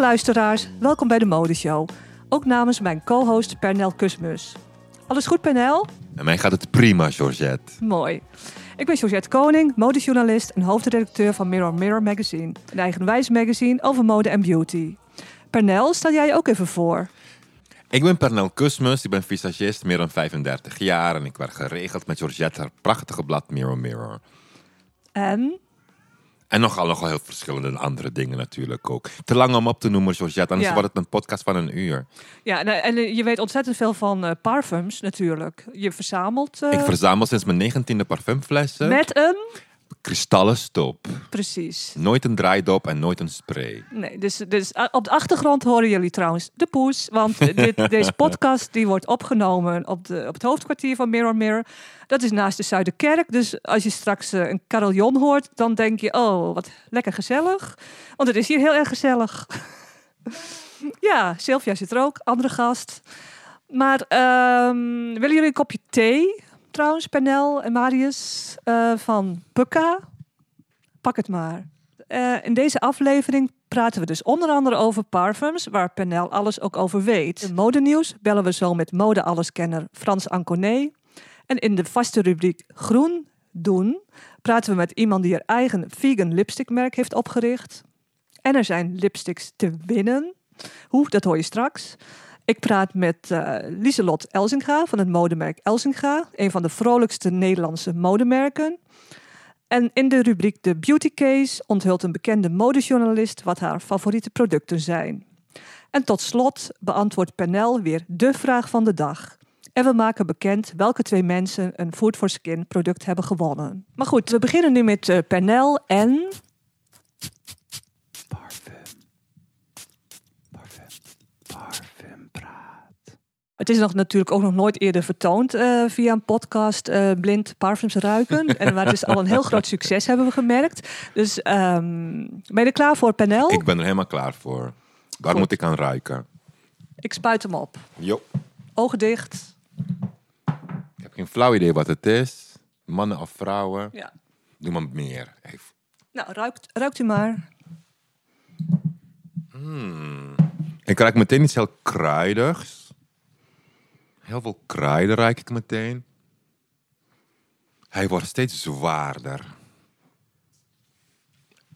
luisteraars, welkom bij de Modeshow. Ook namens mijn co-host Pernel Kusmus. Alles goed, Pernel? En mij gaat het prima, Georgette. Mooi. Ik ben Georgette Koning, modejournalist en hoofdredacteur van Mirror Mirror Magazine. Een eigenwijs magazine over mode en beauty. Pernel, stel jij je ook even voor? Ik ben Pernel Kusmus, ik ben visagist, meer dan 35 jaar. En ik werk geregeld met Georgette, haar prachtige blad Mirror Mirror. En? En nogal, nogal heel verschillende andere dingen natuurlijk ook. Te lang om op te noemen, Georgette, anders Ja. wordt het een podcast van een uur. Ja, en, en eh, je weet ontzettend veel van eh, parfums natuurlijk. Je verzamelt eh, Ik verzamel sinds mijn negentiende parfumflessen. met een... Kristallen stop. Precies. Nooit een draaidop en nooit een spray. Nee, dus, dus ah, op de achtergrond horen jullie trouwens de poes. Want dit, deze podcast die wordt opgenomen op, de, op het hoofdkwartier van Mirror Mirror. Dat is naast de Zuiderkerk. Dus als je straks eh, een carillon hoort, dan denk je... oh, wat lekker gezellig. Want het is hier heel erg gezellig. ja, Sylvia zit er ook, andere gast. Maar ehm, willen jullie een kopje thee? Trouwens, Pernel en Marius eh, van Pukka. Pak het maar. Eh, in deze aflevering praten we dus onder andere over parfums, waar Pernel alles ook over weet. In modenieuws bellen we zo met mode-alleskenner Frans Anconet. En in de vaste rubriek Groen doen praten we met iemand die haar eigen vegan lipstickmerk heeft opgericht. En er zijn lipsticks te winnen. Hoe, dat hoor je straks. Ik praat met eh Lieselot Elzinga van het modemerk Elzinga, een van de vrolijkste Nederlandse modemerken. En in de rubriek De Beauty Case onthult een bekende modejournalist wat haar favoriete producten zijn. En tot slot beantwoordt Pernel weer de vraag van de dag. En we maken bekend welke twee mensen een Food for Skin product hebben gewonnen. Maar goed, we beginnen nu met eh, Pernel en... Het is nog natuurlijk ook nog nooit eerder vertoond eh, via een podcast eh, blind parfums ruiken. en het is al een heel groot succes hebben we gemerkt. Dus ehm, ben je er klaar voor, Pernel? Ik ben er helemaal klaar voor. Waar Goed. moet ik aan ruiken? Ik spuit hem op. Jo. Ogen dicht. Ik heb geen flauw idee wat het is. Mannen of vrouwen. Ja. Doe maar meer. Even. Nou, ruikt, ruikt u maar. Ik ruik meteen iets heel kruidigs. Heel veel kruiden ruik ik meteen. Hij wordt steeds zwaarder.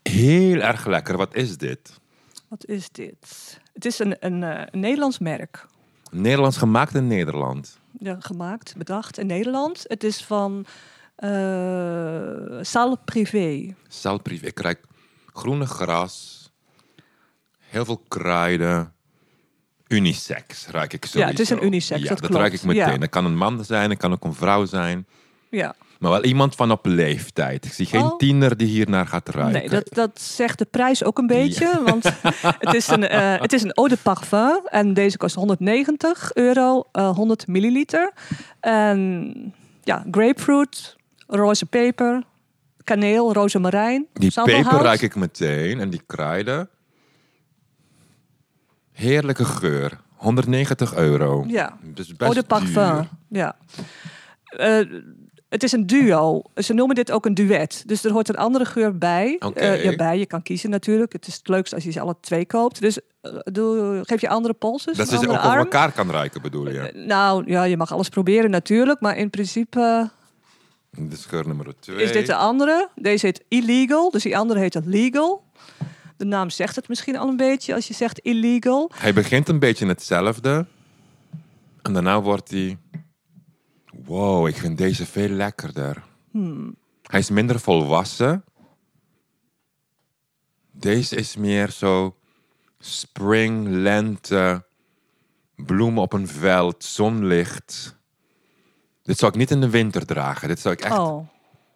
Heel erg lekker. Wat is dit? Wat is dit? Het is een, een, eh, een Nederlands merk. Nederlands gemaakt in Nederland. Ja, gemaakt, bedacht in Nederland. Het is van eh Salle Privé. Zelfbrief. Ik ruik groene gras. Heel veel kruiden. Unisex ruik ik sowieso. het is een unisex, Ja, dat dat klopt. ruik ik meteen. Ja. Dat kan een man zijn, dat kan ook een vrouw zijn. Ja, Maar wel iemand van op leeftijd. Ik zie geen Oh. tiener die hier naar gaat ruiken. nee, dat, dat zegt de prijs ook een beetje. Want het is een, eh, het is een eau de parfum. En deze kost 190 euro, eh, 100 milliliter. En ja, grapefruit, roze peper, kaneel, rozemarijn, Die peper ruik ik meteen en die kruiden. Heerlijke geur. 190 euro. Ja, Dus best eau de parfum. duur. Ja. Eh, het is een duo. Ze noemen dit ook een duet. Dus er hoort een andere geur bij. Eh, ja, bij. Je kan kiezen natuurlijk. Het is het leukste als je ze alle twee koopt. Dus eh, doe, geef je andere polsen. Dat ze ook arm. elkaar kan ruiken, bedoel je? Nou, ja, je mag alles proberen natuurlijk. Maar in principe Dit is geur nummer 2. is dit de andere. Deze heet illegal. Dus die andere heet legal. De naam zegt het misschien al een beetje als je zegt illegal. Hij begint een beetje hetzelfde. En daarna wordt hij... Wow, ik vind deze veel lekkerder. Hmm. Hij is minder volwassen. Deze is meer zo spring, lente, bloemen op een veld, zonlicht. Dit zou ik niet in de winter dragen. Dit zou ik echt... Oh.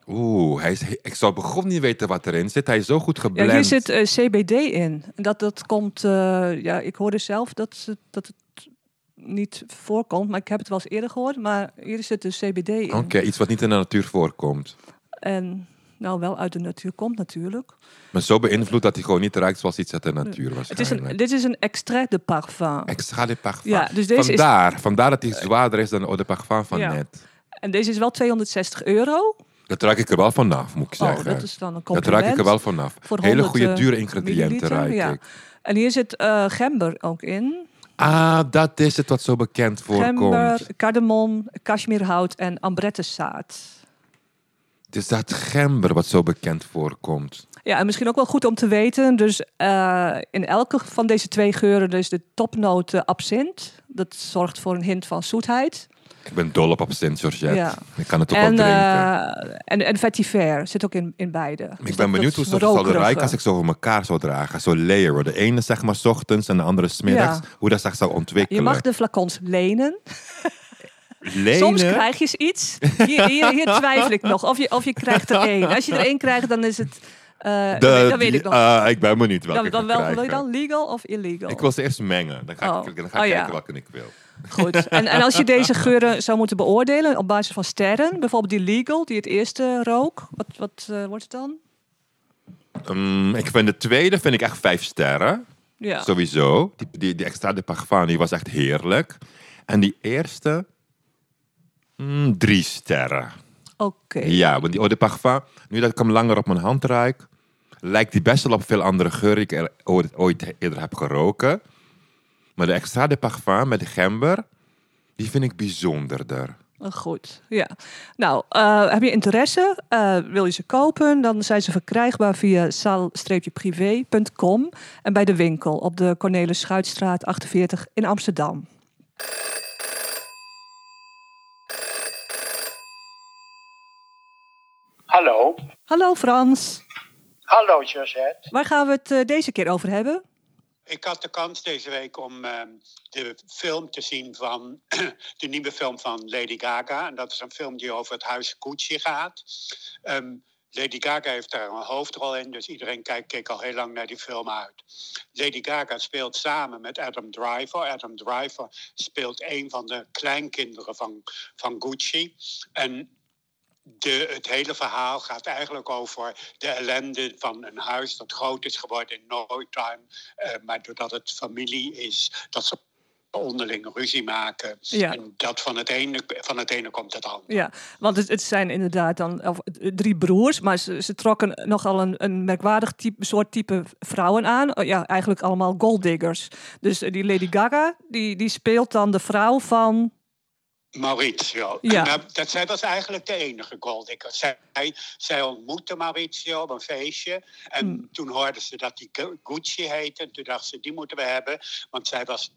Oeh, hij is, ik zou begon niet weten wat erin zit. Hij is zo goed Ja, geblend. hier zit eh, CBD in. Dat, dat komt, eh, ja, ik hoorde zelf dat, dat het niet voorkomt, maar ik heb het wel eens eerder gehoord. Maar hier zit dus CBD in. Oké, iets wat niet in de natuur voorkomt. En nou, wel uit de natuur komt natuurlijk. Maar zo beïnvloed dat hij gewoon niet ruikt zoals iets uit de natuur was. Het is een, dit is een extrait de parfum. Extra de parfum. Ja, dus deze is- vandaar, vandaar dat hij zwaarder is dan de parfum van Ja. net. En deze is wel 260 euro. Dat raak ik er wel vanaf, moet ik Oh, zeggen. dat is dan een Dat compliment. raak ik er wel vanaf. Voor Hele 100, goede, eh, dure ingrediënten ruik ja. ik. En hier zit eh, gember ook in. Ah, dat is het wat zo bekend voorkomt. Gember, cardamom, cashmerehout en ambrettezaad. Is dat gember wat zo bekend voorkomt. Ja, en misschien ook wel goed om te weten. Dus eh, in elke van deze twee geuren dus de topnoot eh, absint. Dat zorgt voor een hint van zoetheid. Ik ben dol op absint, Georgette. Ja. Ik kan het ook En, wel drinken. eh, en, en vetiver zit ook in, in beide. Dus ik dat- ben benieuwd hoe ze zouden rokerige. ruiken als ik ze over elkaar zou dragen. Zo layeren. De ene zeg maar 's ochtends en de andere 's middags. Ja. Hoe dat zich zou ontwikkelen. Je mag de flacons lenen. Lenen? Soms krijg je iets. Hier, hier, hier twijfel ik nog. Of je, of je krijgt er één. Als je er één krijgt, dan is het... eh, De- dan, weet- ik nog. ah, ik ben benieuwd welke dan, dan wel, wil je dan legal of illegal? Ik wil ze eerst mengen. Dan ga Oh. ik, dan ga Oh, ja. kijken welke ik wil. Goed. En, en als je deze geuren zou moeten beoordelen op basis van sterren, bijvoorbeeld die legal, die het eerste rook, wat, wat eh, wordt het dan? Mm, ik vind de tweede vind ik echt vijf sterren. Ja. Sowieso. Die, die, die extra de parfum die was echt heerlijk. En die eerste, mm, drie sterren. Oké. Ja, want die eau de parfum, nu dat ik hem langer op mijn hand ruik, lijkt die best wel op veel andere geuren die ik ooit, ooit eerder heb geroken. Maar de extra de parfum met de gember, die vind ik bijzonderder. Oh, Goed, ja. Nou, eh, heb je interesse? Eh, wil je ze kopen? Dan zijn ze verkrijgbaar via zaal-privé.com en bij de winkel op de Cornelis Schuitstraat 48 in Amsterdam. Hallo. Hallo Frans, Hallo Josette. waar gaan we het eh, deze keer over hebben? Ik had de kans deze week om ehm, de film te zien van de nieuwe film van Lady Gaga. En dat is een film die over het huis Gucci gaat. Ehm, Lady Gaga heeft daar een hoofdrol in, dus iedereen kijkt, keek al heel lang naar die film uit. Lady Gaga speelt samen met Adam Driver. Adam Driver speelt een van de kleinkinderen van, van Gucci. En de, het hele verhaal gaat eigenlijk over de ellende van een huis dat groot is geworden in no time. eh, maar doordat het familie is, dat ze onderling ruzie maken. Ja. En dat van het, ene, van het ene komt het andere. Ja, want het, het zijn inderdaad dan of, eh, drie broers, maar ze, ze trokken nogal een, een merkwaardig type, soort type vrouwen aan. Oh, Ja, eigenlijk allemaal golddiggers. Dus eh, die Lady Gaga, die, die speelt dan de vrouw van... Maurizio. Ja. Nou, dat, zij was eigenlijk de enige golddigger. Zij, zij ontmoette Maurizio op een feestje. En Hmm. toen hoorden ze dat die Gu- Gucci heette. En toen dachten ze, die moeten we hebben. Want zij was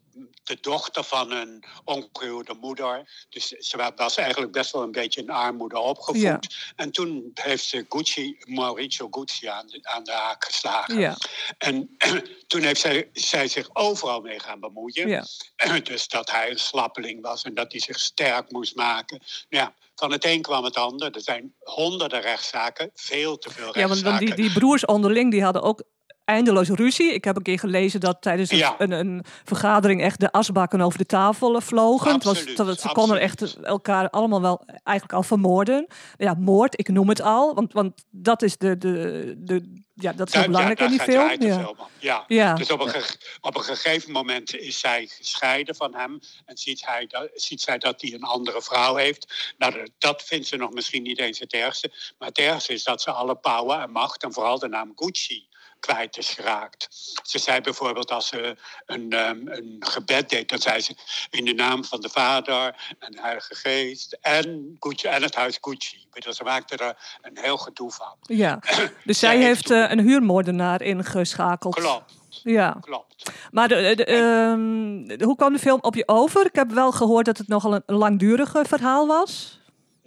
de dochter van een ongehuwde moeder. Dus ze wa- was eigenlijk best wel een beetje in armoede opgevoed. Ja. En toen heeft ze Gucci, Maurizio Gucci aan de, aan de haak geslagen. Ja, En toen heeft zij, zij zich overal mee gaan bemoeien. ja. Dus dat hij een slappeling was en dat hij zich sterk moest maken. Nou Ja, van het een kwam het ander. Er zijn honderden rechtszaken, veel te veel ja rechtszaken. want, want die, die broers onderling, die hadden ook eindeloos ruzie. Ik heb een keer gelezen dat tijdens een, Ja. een, een vergadering echt de asbakken over de tafel eh, vlogen. Het was, ze konden echt elkaar allemaal wel eigenlijk al vermoorden. Ja, moord, ik noem het al, want, want dat is de, de, de ja, dat is heel belangrijk ja, in die film. de Ja. film. Ja. Ja. Dus op een, op een gegeven moment is zij gescheiden van hem. En ziet, hij dat, ziet zij dat hij een andere vrouw heeft. Nou, dat- dat vindt ze nog misschien niet eens het ergste. Maar het ergste is dat ze alle power en macht en vooral de naam Gucci kwijt is geraakt. Ze zei bijvoorbeeld als ze een, ehm, een gebed deed, dan zei ze in de naam van de Vader en de Heilige Geest en, Gucci, en het huis Gucci. Bedoel, Ze maakte er een heel gedoe van. Ja, dus zij heeft eh, een huurmoordenaar ingeschakeld. Klopt, Ja, klopt. maar de, de, ehm, hoe kwam de film op je over? Ik heb wel gehoord dat het nogal een langdurige verhaal was.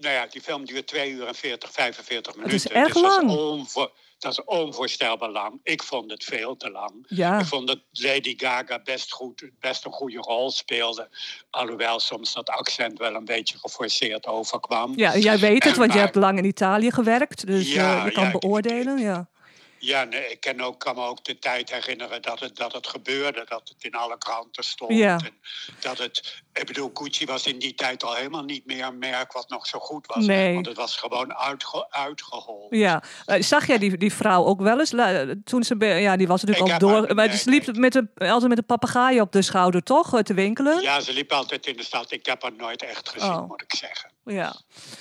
Nou ja, die film duurt 2 uur en 40, 45 minuten. is erg dus dat lang. is, dat is onvoorstelbaar lang. Ik vond het veel te lang. Ja. Ik vond dat Lady Gaga best, goed, best een goede rol speelde. Alhoewel soms dat accent wel een beetje geforceerd overkwam. Ja, jij weet het, want je hebt lang in Italië gewerkt. Dus eh, je kan ja, beoordelen. Ja. Ja, nee, ik kan, ook, kan me ook de tijd herinneren dat het, dat het gebeurde. Dat het in alle kranten stond. Ja. En dat het Ik bedoel, Gucci was in die tijd al helemaal niet meer een merk wat nog zo goed was. Nee. Want het was gewoon uitge uitgehold. Ja, Eh, zag jij die, die vrouw ook wel eens? Toen ze, ja, die was natuurlijk Ik al haar door. Maar ze liep met een, altijd met een papegaai op de schouder, toch? eh, Te winkelen? Ja, ze liep altijd in de stad. Ik heb haar nooit echt gezien, Oh. moet ik zeggen. Ja.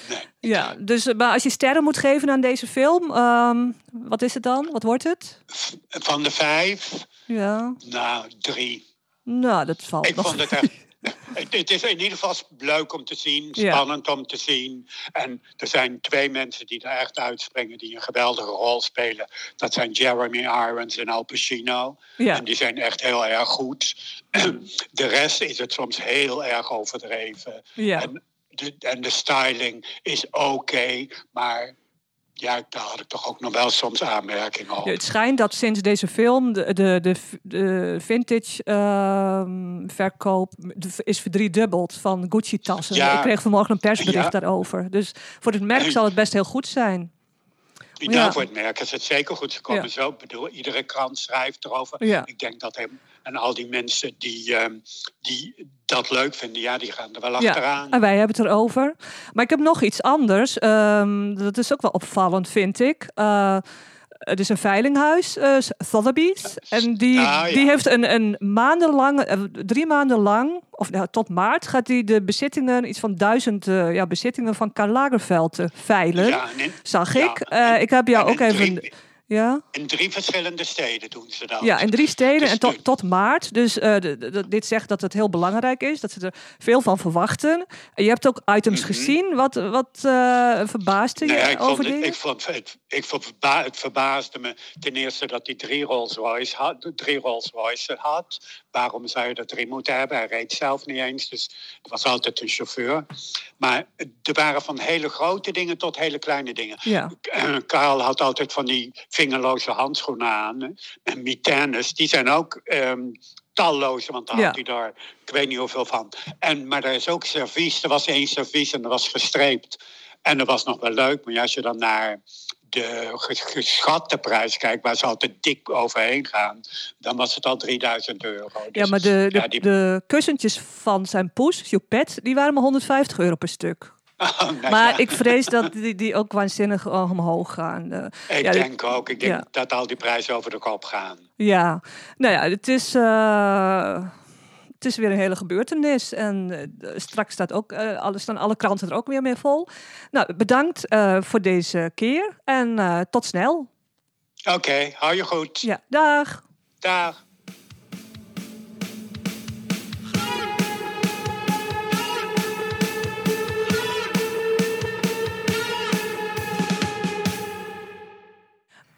Nee. ja. Dus, eh, maar als je sterren moet geven aan deze film, ehm, wat is het dan? Wat wordt het? Van de vijf, Ja. nou, drie. Nou, dat valt Ik nog. vond het echt. Het, is in ieder geval leuk om te zien, Ja. spannend om te zien. En er zijn twee mensen die er echt uitspringen, die een geweldige rol spelen. Dat zijn Jeremy Irons en Al Pacino. Ja. En die zijn echt heel erg goed. De rest is het soms heel erg overdreven. Ja. En, de, en de styling is oké, maar ja, daar had ik toch ook nog wel soms aanmerkingen op. Ja, het schijnt dat sinds deze film de, de, de, de vintage ehm, verkoop is verdriedubbeld van Gucci-tassen. Ja. Ik kreeg vanmorgen een persbericht Ja. daarover. Dus voor het merk zal het best heel goed zijn. Ja, Ja. voor het merk is het zeker goed. Ze komen zo. Ik bedoel, iedere krant schrijft erover. Ik denk dat hem en al die mensen die, ehm, die dat leuk vinden, ja, die gaan er wel Ja, achteraan. en wij hebben het erover. Maar ik heb nog iets anders. Ehm, dat is ook wel opvallend, vind ik. Eh, het is een veilinghuis, eh Sotheby's. En die, Ah, ja. die heeft een, een maandenlang, eh, drie maanden lang, of nou, tot maart, gaat hij de bezittingen, iets van duizend ja, bezittingen van Karl Lagerfeld veilen. Ja, en Zag ik. Ik heb jou ook even. Drie, Ja? in drie verschillende steden doen ze dat. Ja, in drie steden Dus en tot, tot maart. Dus eh, dit zegt dat het heel belangrijk is, dat ze er veel van verwachten. En je hebt ook items gezien. Wat, wat eh, verbaasde je Mhm. Nee, ik over vond, dingen? ik vond het, ik vond het, verba- het verbaasde me ten eerste dat hij drie Rolls Royce had, drie Rolls Royce had. Waarom zou je dat drie moeten hebben? Hij reed zelf niet eens, dus het was altijd een chauffeur. Maar er waren van hele grote dingen tot hele kleine dingen. Ja. Eh, Karel had altijd van die vingerloze handschoenen aan. En mitaines, die zijn ook ehm, talloze, want daar Ja. had hij daar, ik weet niet hoeveel van. En, maar er is ook servies, er was één servies en dat was gestreept. En dat was nog wel leuk, maar ja, als je dan naar de ges- geschatte prijs kijkt, waar ze altijd dik overheen gaan, dan was het al 3000 euro. Ja, Dus, maar de, de, ja, die- de kussentjes van zijn poes, Choupette, die waren maar 150 euro per stuk. Oh, nou Maar ja, ik vrees dat die, die ook waanzinnig omhoog gaan. Eh, ik ja, denk ook, ik denk ja. dat al die prijzen over de kop gaan. Ja, nou ja, het is, eh, het is weer een hele gebeurtenis. En eh, straks staat ook, eh, alle, staan alle kranten er ook weer mee vol. Nou, bedankt voor deze keer en tot snel. Oké, hou je goed. Ja, dag. Dag.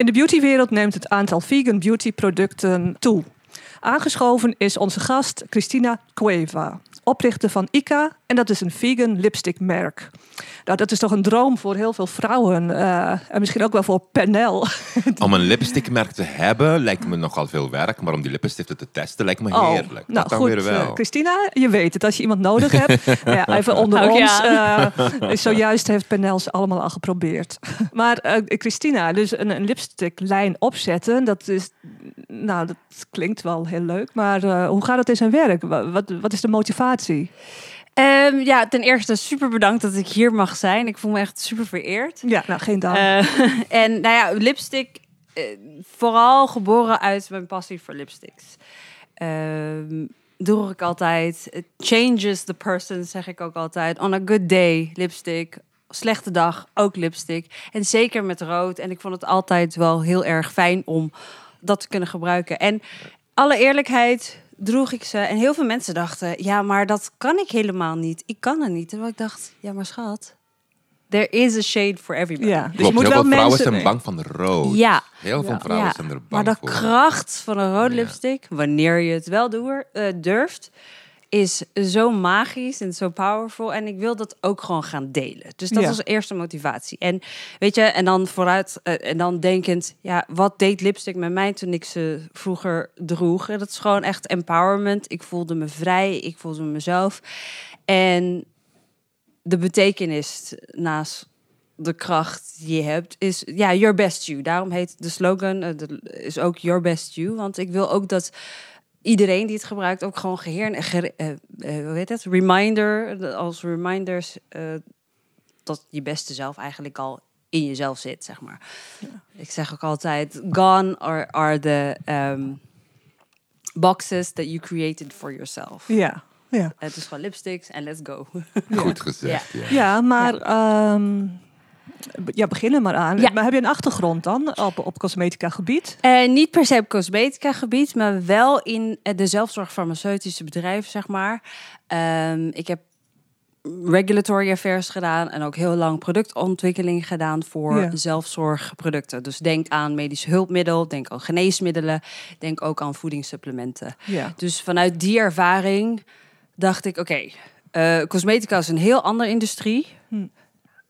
In de beautywereld neemt het aantal vegan beautyproducten toe. Aangeschoven is onze gast Christina Cueva, oprichter van ICA. En dat is een vegan lipstickmerk. Nou, dat is toch een droom voor heel veel vrouwen. eh, en misschien ook wel voor Pernel. Om een lipstickmerk te hebben lijkt me nogal veel werk, maar om die lipstiften te testen lijkt me Oh, heerlijk. nou dat dan goed, weer wel. eh, Christina, je weet het. Als je iemand nodig hebt, nou ja, even onder ons. je eh, zojuist heeft Pernel ze allemaal al geprobeerd. Maar eh, Christina, dus een, een lipsticklijn opzetten, dat is, nou, dat klinkt wel heel leuk. Maar eh, hoe gaat het in zijn werk? Wa- Wat, wat is de motivatie? Ehm, ja, ten eerste super bedankt dat ik hier mag zijn. Ik voel me echt super vereerd. Ja, nou, geen dank. Eh, en nou ja, lipstick, eh, vooral geboren uit mijn passie voor lipsticks. Ehm doe ik altijd. It changes the person, zeg ik ook altijd. On a good day, lipstick. Slechte dag, ook lipstick. En zeker met rood. En ik vond het altijd wel heel erg fijn om dat te kunnen gebruiken. En alle eerlijkheid droeg ik ze. En heel veel mensen dachten, ja, maar dat kan ik helemaal niet. Ik kan het niet. Terwijl ik dacht, ja, maar schat, there is a shade for everybody. ja, dus je Klopt, moet heel wel veel vrouwen mensen... zijn bang van rood. Ja, Heel veel vrouwen zijn er bang maar de voor. kracht van een rode Ja. lipstick, wanneer je het wel doer, eh, durft, is zo magisch en zo powerful. En ik wil dat ook gewoon gaan delen. Dus dat Ja. was de eerste motivatie. En weet je, en dan vooruit, eh, en dan denkend, ja, wat deed lipstick met mij toen ik ze vroeger droeg? En dat is gewoon echt empowerment. Ik voelde me vrij, ik voelde mezelf. En de betekenis naast de kracht die je hebt is ja your best you. Daarom heet de slogan eh, de- is ook your best you, want ik wil ook dat iedereen die het gebruikt ook gewoon geheer, ge, eh, eh, hoe heet het? Reminder, de- als reminders eh, dat je beste zelf eigenlijk al in jezelf zit, zeg maar. Ik zeg ook altijd, gone are, are the um, boxes that you created for yourself. Ja, ja. Het is gewoon lipsticks en let's go. Goed gezegd. Ja. ja maar ehm, ja, begin er maar aan. Ja. Maar heb je een achtergrond dan op, op cosmetica gebied? Eh, niet per se op cosmetica gebied, maar wel in eh, de zelfzorg farmaceutische bedrijven, zeg maar. Ehm, ik heb regulatory affairs gedaan en ook heel lang productontwikkeling gedaan voor Ja. zelfzorgproducten. Dus denk aan medische hulpmiddel, denk aan geneesmiddelen, denk ook aan voedingssupplementen. Ja. Dus vanuit die ervaring dacht ik, oké, eh, cosmetica is een heel andere industrie. Hm.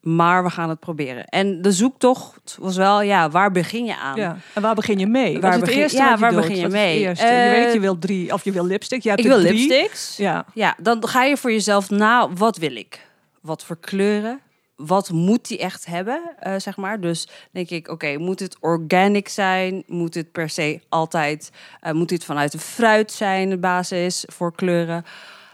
Maar we gaan het proberen. En de zoektocht was wel, ja, waar begin je aan? ja. En waar begin je mee? Waar begin- eerste ja, waar doet? begin je mee? je Eh, weet, je wil drie, of je wil lipstick. Je hebt Ik wil drie. lipsticks. Ja. Ja, dan ga je voor jezelf na, wat wil ik? Wat voor kleuren? Wat moet die echt hebben, eh, zeg maar? Dus denk ik, oké, moet het organic zijn? Moet het per se altijd, eh, moet dit vanuit de fruit zijn, de basis voor kleuren?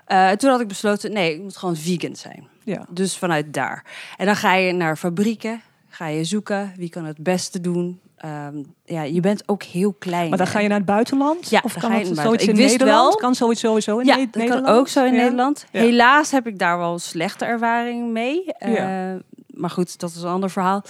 Eh, toen had ik besloten, nee, het moet gewoon vegan zijn. Ja. Dus vanuit daar. En dan ga je naar fabrieken, ga je zoeken, wie kan het beste doen? Ehm, ja, je bent ook heel klein. Maar dan ga je naar het buitenland? Ja, of kan ga je het zoiets in. Ik Nederland? wel- Kan zoiets sowieso in ja, Ne- dat Nederland? kan ook zo in Ja. Nederland. Ja. Helaas heb ik daar wel een slechte ervaring mee. Eh. Maar goed, dat is een ander verhaal.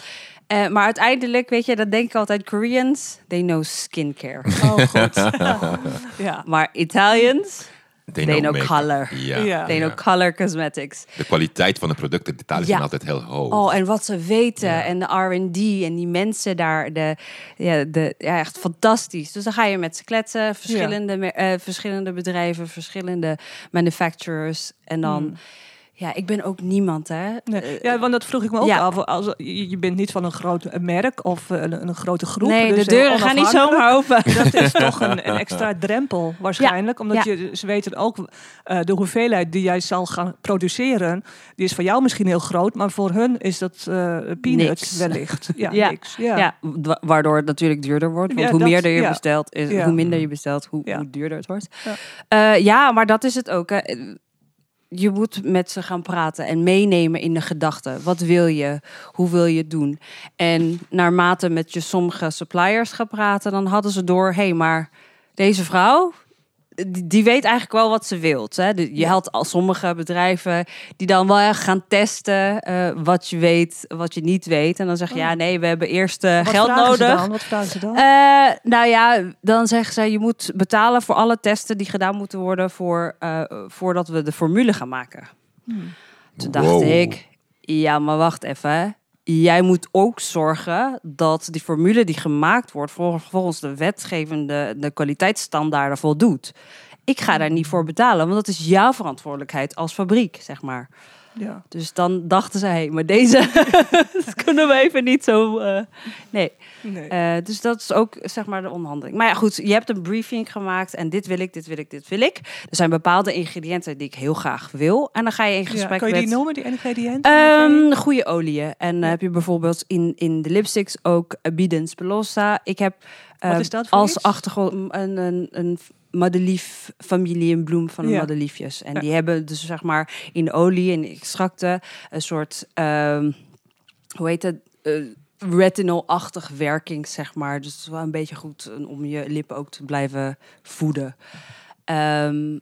Eh, maar uiteindelijk, weet je, dat denk ik altijd, Koreans, they know skincare. Oh, goed. ja. maar Italians, They They know color. Ja. Ja. they know color cosmetics. De kwaliteit van de producten Italië Ja. zijn altijd heel hoog. Oh, en wat ze weten. En de R&D en die mensen daar. De, ja, de, ja, echt fantastisch. Dus dan ga je met ze kletsen. Verschillende, eh, verschillende bedrijven, verschillende manufacturers. En dan... Hmm. Ja, ik ben ook niemand, hè. Nee. Eh, ja, want dat vroeg ik me ook ja. af. Als, je bent niet van een groot merk of eh, een, een grote groep. nee, dus de deuren heel gaan niet zomaar open. Dat is toch een, een extra drempel waarschijnlijk. Omdat ja. je, ze weten ook eh, de hoeveelheid die jij zal gaan produceren. Die is voor jou misschien heel groot. Maar voor hun is dat eh peanuts Niks. wellicht. Ja, Ja. niks. Ja. Ja. wa- waardoor het natuurlijk duurder wordt. Want hoe dat- meer je bestelt, is, hoe minder je bestelt, hoe, hoe duurder het wordt. Ja, maar dat is het ook. Hè. Je moet met ze gaan praten en meenemen in de gedachten. Wat wil je? Hoe wil je het doen? En naarmate met je sommige suppliers gaat praten, dan hadden ze door: hé, hey, maar deze vrouw. Die, die weet eigenlijk wel wat ze wilt. Hè? Je had al sommige bedrijven die dan wel gaan testen eh, wat je weet, wat je niet weet. En dan zeg je, ja, nee, we hebben eerst eh, Wat geld vragen ze nodig. dan? Wat vragen ze dan? Eh, nou ja, dan zeggen ze je moet betalen voor alle testen die gedaan moeten worden voor, eh, voordat we de formule gaan maken. Toen dacht Wow. ik, ja, maar wacht even. Jij moet ook zorgen dat die formule die gemaakt wordt vol- volgens de wetgevende de kwaliteitsstandaarden voldoet. Ik ga daar niet voor betalen, want dat is jouw verantwoordelijkheid als fabriek, zeg maar. Ja. Dus dan dachten zij, hey, maar deze dat kunnen we even niet zo. eh, nee. Nee. Eh, dus dat is ook zeg maar de onderhandeling. Maar ja, goed, je hebt een briefing gemaakt en dit wil ik, dit wil ik, dit wil ik. Er zijn bepaalde ingrediënten die ik heel graag wil. En dan ga je in Ja, gesprek Kan je die met. noemen, die ingrediënten? Ehm, goede oliën. En eh, heb je bijvoorbeeld in, in de lipsticks ook Abiden Spelosa. Ik heb Wat is dat voor als achtergrond een, een, een madelief familie, een bloem van de Ja. madeliefjes. En Ja. die hebben dus zeg maar in olie en extracten een soort, ehm, hoe heet het? Eh, retinol-achtig werking, zeg maar. Dus het is wel een beetje goed eh, om je lippen ook te blijven voeden. Ehm,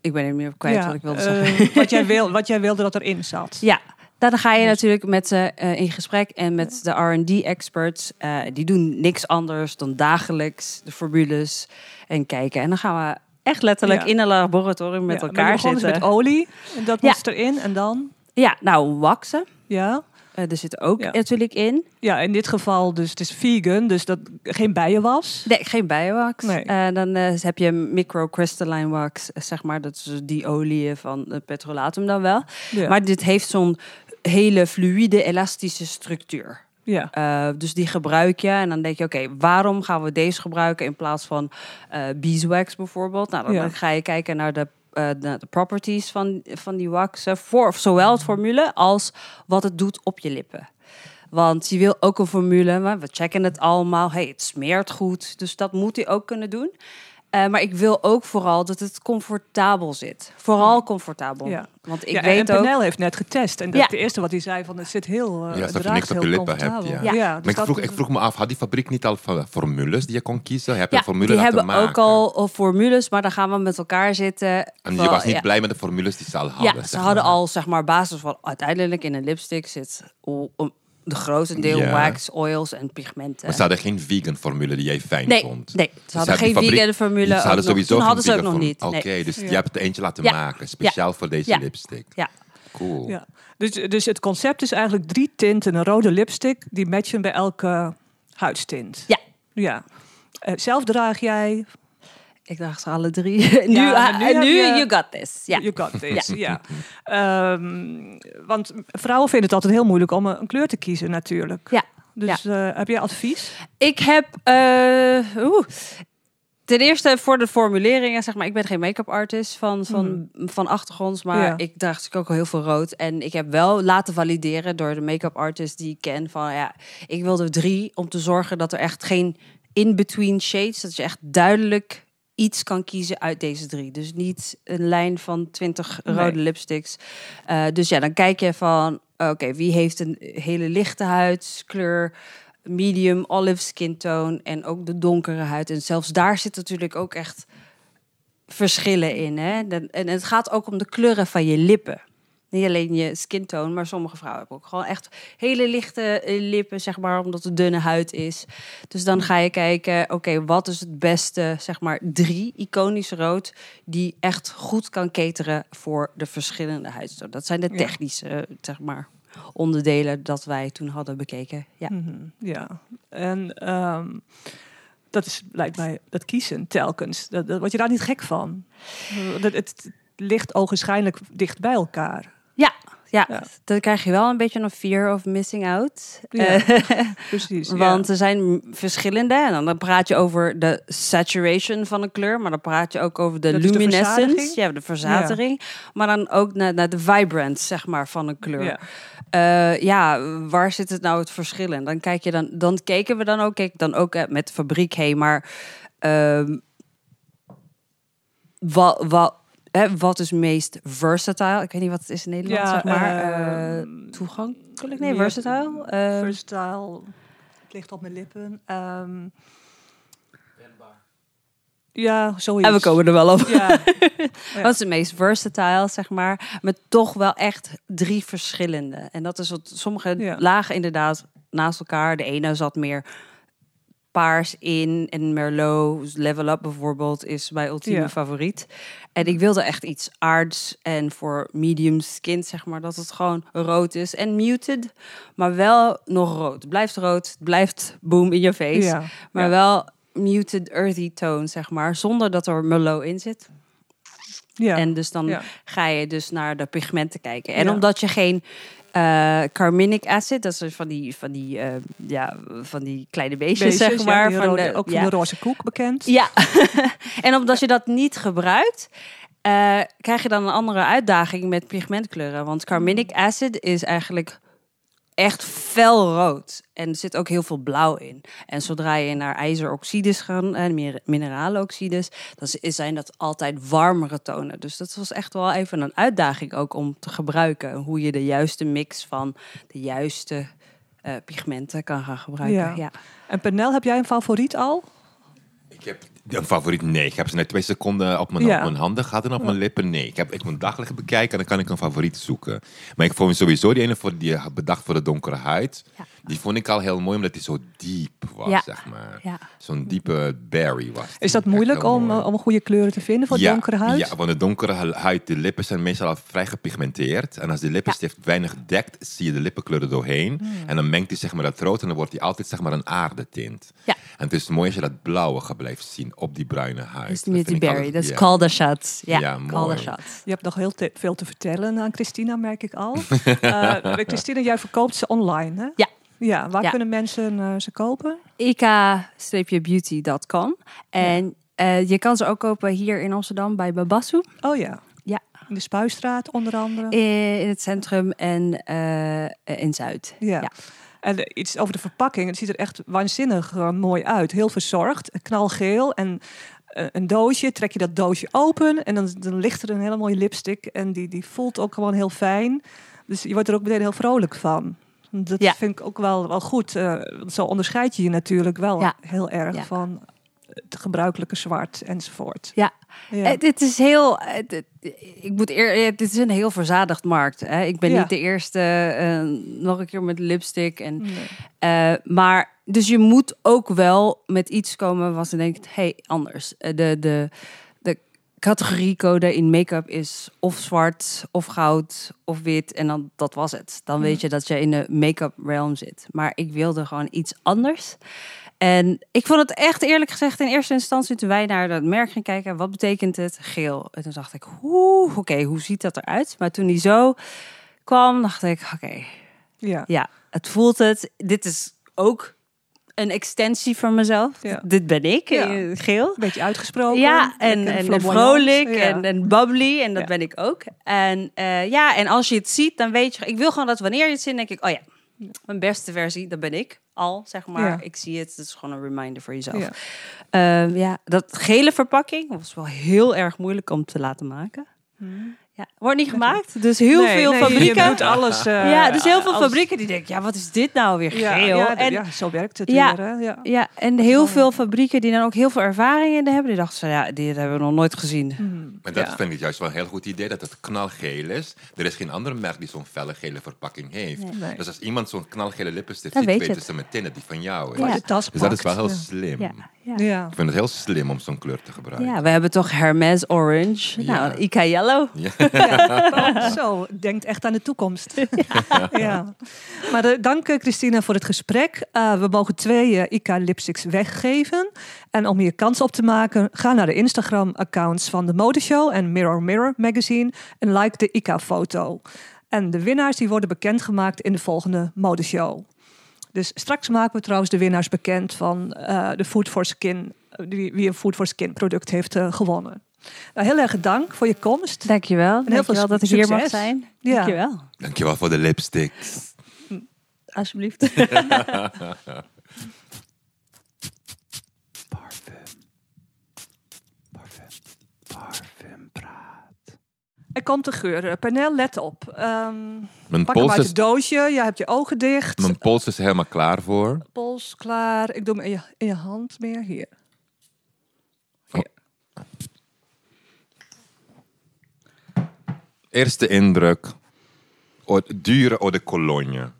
ik ben niet meer kwijt wat ik wilde zeggen. eh, wat, jij wil, wat jij wilde dat erin zat. Ja, nou, dan ga je Dus- natuurlijk met ze eh, in gesprek en met de R&D-experts. eh, die doen niks anders dan dagelijks de formules en kijken. En dan gaan we echt letterlijk Ja. in een laboratorium met Ja, elkaar dus zitten. met olie. En dat Ja. moest erin. En dan? Ja, nou, waxen. Ja. eh, er zit ook Ja. natuurlijk in. Ja, in dit geval dus het is vegan. Dus dat geen bijenwas. Nee, geen bijenwax. Nee. Eh, dan eh, heb je microcrystalline wax, eh, zeg maar. Dat is die olie van het petrolatum dan wel. Ja. Maar dit heeft zo'n hele fluïde, elastische structuur. ja. Uh, dus die gebruik je en dan denk je, oké, waarom gaan we deze gebruiken in plaats van eh beeswax bijvoorbeeld? Nou, dan Ja. ga je kijken naar de, eh, de, de properties van, van die waxen, voor zowel het formule als wat het doet op je lippen. Want je wil ook een formule, maar we checken het allemaal. Hey, het smeert goed, dus dat moet hij ook kunnen doen. Eh, maar ik wil ook vooral dat het comfortabel zit. Vooral comfortabel. Ja. Want ik ja, en weet ook... Penel heeft net getest. En dat Ja. het eerste wat hij zei, van het zit heel uh, Ja, alsof je draagt niks op je heel lippen hebt, comfortabel. ja. Ja. dus Maar ik dat- vroeg, ik vroeg me af, had die fabriek niet al van- formules die je kon kiezen? Heb je formule die hebben maken? ook al, al formules, maar dan gaan we met elkaar zitten. En je was niet ja. blij met de formules die ze al hadden? Ja, ze hadden maar. al zeg maar basis van uiteindelijk in een lipstick zit om de grootste deel Ja. wax, oils en pigmenten. Maar ze hadden geen vegan formule die jij fijn nee, vond? nee, ze hadden geen fabriek- vegan formule. Ze hadden sowieso Toen hadden ze ook nog niet. Oké, dus Ja. je hebt er eentje laten Ja. maken, speciaal voor deze Ja. lipstick. Ja. Cool. Ja. Dus, dus het concept is eigenlijk drie tinten, een rode lipstick, die matchen bij elke huidstint. Ja. Ja. Eh, zelf draag jij, Ik dacht ze alle drie. nu, nu ah, nu je- you got this. Ja. you got this, ja. Ehm, want vrouwen vinden het altijd heel moeilijk om een kleur te kiezen natuurlijk. Ja. Dus eh, heb jij advies? Ik heb. eh, oeh. Ten eerste voor de formuleringen, zeg maar, ik ben geen make-up artist van, van, van achtergronds, maar. Ja. ik draag natuurlijk ook al heel veel rood. En ik heb wel laten valideren door de make-up artist die ik ken van ja, ik wil er drie om te zorgen dat er echt geen in-between shades, dat je echt duidelijk iets kan kiezen uit deze drie. Dus niet een lijn van 20 Nee. rode lipsticks. Eh, dus ja, dan kijk je van, oké, wie heeft een hele lichte huidskleur, medium, olive skin tone en ook de donkere huid. En zelfs daar zit natuurlijk ook echt verschillen in. Hè? En het gaat ook om de kleuren van je lippen. Niet alleen je skin tone, maar sommige vrouwen hebben ook gewoon echt hele lichte eh, lippen, zeg maar, omdat het dunne huid is. Dus dan ga je kijken, oké, wat is het beste, zeg maar, drie iconisch rood die echt goed kan cateren voor de verschillende huidstonen. Dat zijn de technische, zeg maar, onderdelen dat wij toen hadden bekeken. Ja. Mhm, ja. En ehm, dat is, lijkt mij, dat kiezen telkens. Dat, dat, word je daar niet gek van? Dat, het, het ligt ogenschijnlijk dicht bij elkaar. Ja, ja, Ja. dan krijg je wel een beetje een fear of missing out. Ja, Eh, Precies. ja. Want er zijn verschillende. En dan, praat je over de saturation van een kleur. Maar dan praat je ook over de Dat de luminescence. verzadiging? ja, de verzatering. Maar dan ook naar, naar de vibrance, zeg maar, van een kleur. Ja. Eh, ja, waar zit het nou het verschil in? Dan kijk je dan, dan keken we dan ook, kijk dan ook met de fabriek heen, maar ehm wat, wat, hè, wat is meest versatile? Ik weet niet wat het is in Nederland, Ja, zeg maar. ehm, toegankelijk? Nee, versatile. Eh, Versatile. Het ligt op mijn lippen. Ehm, ja, zoiets. en we komen er wel op. Ja, Ja. Wat is het meest versatile, zeg maar. Met toch wel echt drie verschillende. En dat is wat sommige Ja. lagen inderdaad naast elkaar. De ene zat meer paars in. En Merlot, Level Up bijvoorbeeld, is mijn ultieme Ja. favoriet. En ik wilde echt iets aards. En voor medium skin, zeg maar, dat het gewoon rood is. En muted, maar wel nog rood. Het blijft rood, het blijft boom in je face. ja. Maar ja. wel muted earthy tone, zeg maar. Zonder dat er Merlot in zit. Ja. En dus dan Ja. ga je dus naar de pigmenten kijken. En Ja. omdat je geen eh, carminic acid, dat is dus van die, van die, eh, ja, van die kleine beestjes, Beestjes, zeg maar. van de, ook ja. van de roze koek bekend. Ja, en omdat je dat niet gebruikt, eh, krijg je dan een andere uitdaging met pigmentkleuren. Want carminic acid is eigenlijk echt felrood. En er zit ook heel veel blauw in. En zodra je naar ijzeroxides gaat, en meer mineralenoxides, dan zijn dat altijd warmere tonen. Dus dat was echt wel even een uitdaging ook om te gebruiken. Hoe je de juiste mix van de juiste eh, pigmenten kan gaan gebruiken. Ja. Ja. En Penel, heb jij een favoriet al? Ik heb een favoriet, nee. Ik heb ze net twee seconden op mijn, Ja. op mijn handen gehad en op mijn lippen, nee. Ik, heb, ik moet dagelijks bekijken en dan kan ik een favoriet zoeken. Maar ik vond sowieso die ene voor die bedacht voor de donkere huid. Ja. Die vond ik al heel mooi, omdat die zo diep was, Ja. zeg maar. Ja. Zo'n diepe berry was. Is dat moeilijk om, mooi. eh, om goede kleuren te vinden voor ja, donkere huid? Ja, want de donkere hu- huid, de lippen zijn meestal al vrij gepigmenteerd. En als de lippenstift weinig dekt, zie je de lippenkleur er doorheen. Hmm. En dan mengt hij zeg maar dat rood en dan wordt hij altijd zeg maar een aardetint. Ja. En het is mooi als je dat blauwe blijft zien op die bruine huid. Dus Dat niet die berry, dat is ja. call the shots. Ja, Ja, call mooi. the shots. Je hebt nog heel te- veel te vertellen aan Christina, merk ik al. Eh, Christina, jij verkoopt ze online, hè? Ja. Ja, waar Ja. kunnen mensen eh, ze kopen? ik-beauty.com. En eh, je kan ze ook kopen hier in Amsterdam bij Babasu. Oh ja. Ja. In de Spuistraat onder andere. Eh, In het centrum en eh, in Zuid. Ja. Ja. En iets over de verpakking. Het ziet er echt waanzinnig mooi uit. Heel verzorgd. Knalgeel. En een doosje, trek je dat doosje open en dan, dan ligt er een hele mooie lipstick en die, die voelt ook gewoon heel fijn. Dus je wordt er ook meteen heel vrolijk van. Dat Ja. vind ik ook wel, wel goed. eh, zo onderscheid je je natuurlijk wel Ja. heel erg Ja. van het gebruikelijke zwart enzovoort. Ja. Ja. Het, het is heel. Het, het- ik moet eer, het is een heel verzadigd markt. Hè? Ik ben niet de eerste. eh, nog een keer met lipstick. En, Nee. eh, maar dus je moet ook wel met iets komen wat je denkt: hey, anders. Eh, De, de, de categoriecode in make-up is of zwart, of goud, of wit. En dan dat was het. Dan weet je dat je in de make-up realm zit. Maar ik wilde gewoon iets anders. En ik vond het echt eerlijk gezegd in eerste instantie toen wij naar dat merk gingen kijken, wat betekent het? Geel. En toen dacht ik, oeh, oké, hoe ziet dat eruit? Maar toen die zo kwam, dacht ik, oké, Ja. ja, het voelt het. Dit is ook een extensie van mezelf. Ja. Dit ben ik, Ja. eh, geel. Een beetje uitgesproken. Ja, en, en, en vrolijk Ja. en, en bubbly. En dat ben ik ook. En eh, ja, en als je het ziet, dan weet je... Ik wil gewoon dat wanneer je het ziet, denk ik... Oh ja, mijn beste versie, dat ben ik al, zeg maar. Ja. Ik zie het, het is gewoon een reminder voor jezelf. Ja. Ehm, ja, dat gele verpakking was wel heel erg moeilijk om te laten maken. Ja, wordt niet gemaakt. Dus heel Nee, veel nee, fabrieken... Je doet alles. eh, ja, dus heel veel fabrieken die denken, ja, wat is dit nou weer Ja, geel? ja, en, ja, zo werkt het Ja. weer. Hè? Ja. ja, en heel veel fabrieken die dan ook heel veel ervaring in hebben, die dachten van, ja, dit hebben we nog nooit gezien. Maar dat Ja. vind ik juist wel een heel goed idee, dat het knalgeel is. Er is geen ander merk die zo'n felle gele verpakking heeft. Nee. Dus als iemand zo'n knalgele lippenstift Dan ziet, weten het. ze meteen dat die van jou is. Dus dat is wel heel slim. Ja, ja. Ja. ja. Ik vind het heel slim om zo'n kleur te gebruiken. ja, we hebben toch Hermes Orange, Ja. nou, Ica Yellow. Ja, Zo, denkt echt aan de toekomst. Ja. Maar eh, dank eh, Christina voor het gesprek. Eh, we mogen twee eh, IK lipsticks weggeven. En om hier kans op te maken, ga naar de Instagram-accounts van de Modeshow en Mirror Mirror magazine en like de IK-foto. En de winnaars die worden bekendgemaakt in de volgende Modeshow. Dus straks maken we trouwens de winnaars bekend van de Food for Skin, die, wie een Food for Skin product heeft gewonnen. Nou, heel erg dank voor je komst. Dankjewel. heel veel Dankjewel dat ik hier mag zijn. Ja. Dankjewel. Dankjewel voor de lipsticks. Alsjeblieft. Er komt de geur. Eh, Pernel, let op. Ehm, Mijn pak hem pols, uit is, het doosje. Je hebt je ogen dicht. mijn pols is helemaal klaar voor. Pols klaar. Ik doe hem in je, in je hand meer. Hier. Eerste indruk. Dure eau de cologne.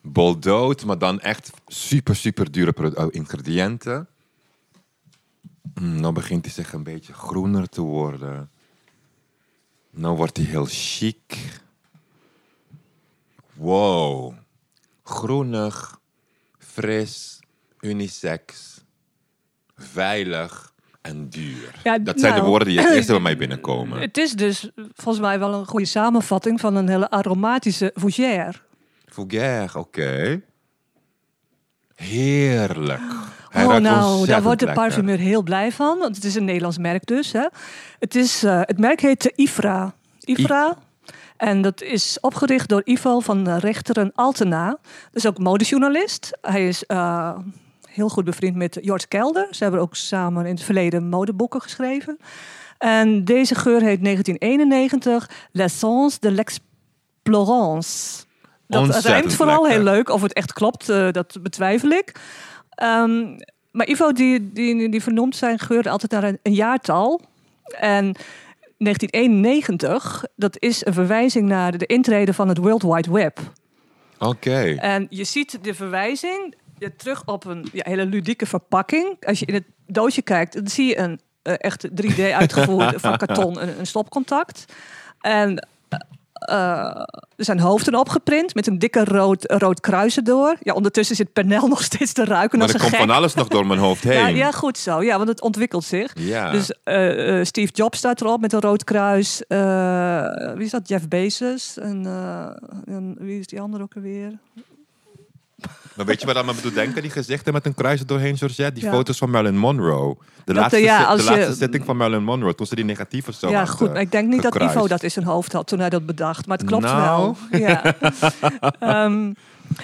Bordeaux, maar dan echt super, super dure oh, ingrediënten. Mm, nou begint hij zich een beetje groener te worden. Nou wordt hij heel chic. Wow. Groenig, fris, unisex, veilig en duur. Ja, Dat zijn de nou, woorden die het eerste bij mij binnenkomen. Het is dus volgens mij wel een goede samenvatting van een hele aromatische fougère. Vulgair, oké. Heerlijk. Hij oh, nou, daar wordt de parfumeur heel blij van. Want het is een Nederlands merk dus. Hè. Het, is, eh, het merk heet Ifra. Ifra. En dat is opgericht door Ivo van Rechteren Altena. Dat is ook modejournalist. Hij is eh, heel goed bevriend met Jort Kelder. Ze hebben ook samen in het verleden modeboeken geschreven. En deze geur heet 1991 L'essence de l'explorance. Dat Ontzettend rijmt vooral lekker. heel leuk. Of het echt klopt, eh, dat betwijfel ik. Ehm, maar Ivo die, die, die vernoemt zijn geur altijd naar een, een jaartal. En 1991, dat is een verwijzing naar de, de intrede van het World Wide Web. Oké. En je ziet de verwijzing ja, terug op een ja, hele ludieke verpakking. Als je in het doosje kijkt, dan zie je een eh, echt 3D uitgevoerd van karton een, een stopcontact. En eh, er zijn hoofden opgeprint met een dikke rood, rood kruis erdoor. Ja, ondertussen zit Pernel nog steeds te ruiken Maar er komt gek. van alles nog door mijn hoofd heen. Ja, ja, goed zo. Ja, want het ontwikkelt zich. Ja. Dus eh, eh, Steve Jobs staat erop met een rood kruis. Eh, wie is dat? Jeff Bezos. En, eh, en wie is die andere ook alweer? Maar weet je wat aan me doet denken? Die gezichten met een kruis er doorheen, Georgette. Die Ja. foto's van Marilyn Monroe. De, Dat, laatste, eh, ja, als de je- laatste zitting van Marilyn Monroe. Toen ze die negatieve zo ja, had, goed. eh, Maar ik denk niet dat. Ivo dat in zijn hoofd had toen hij dat bedacht. Maar het klopt Nou. wel. Ja. Ehm,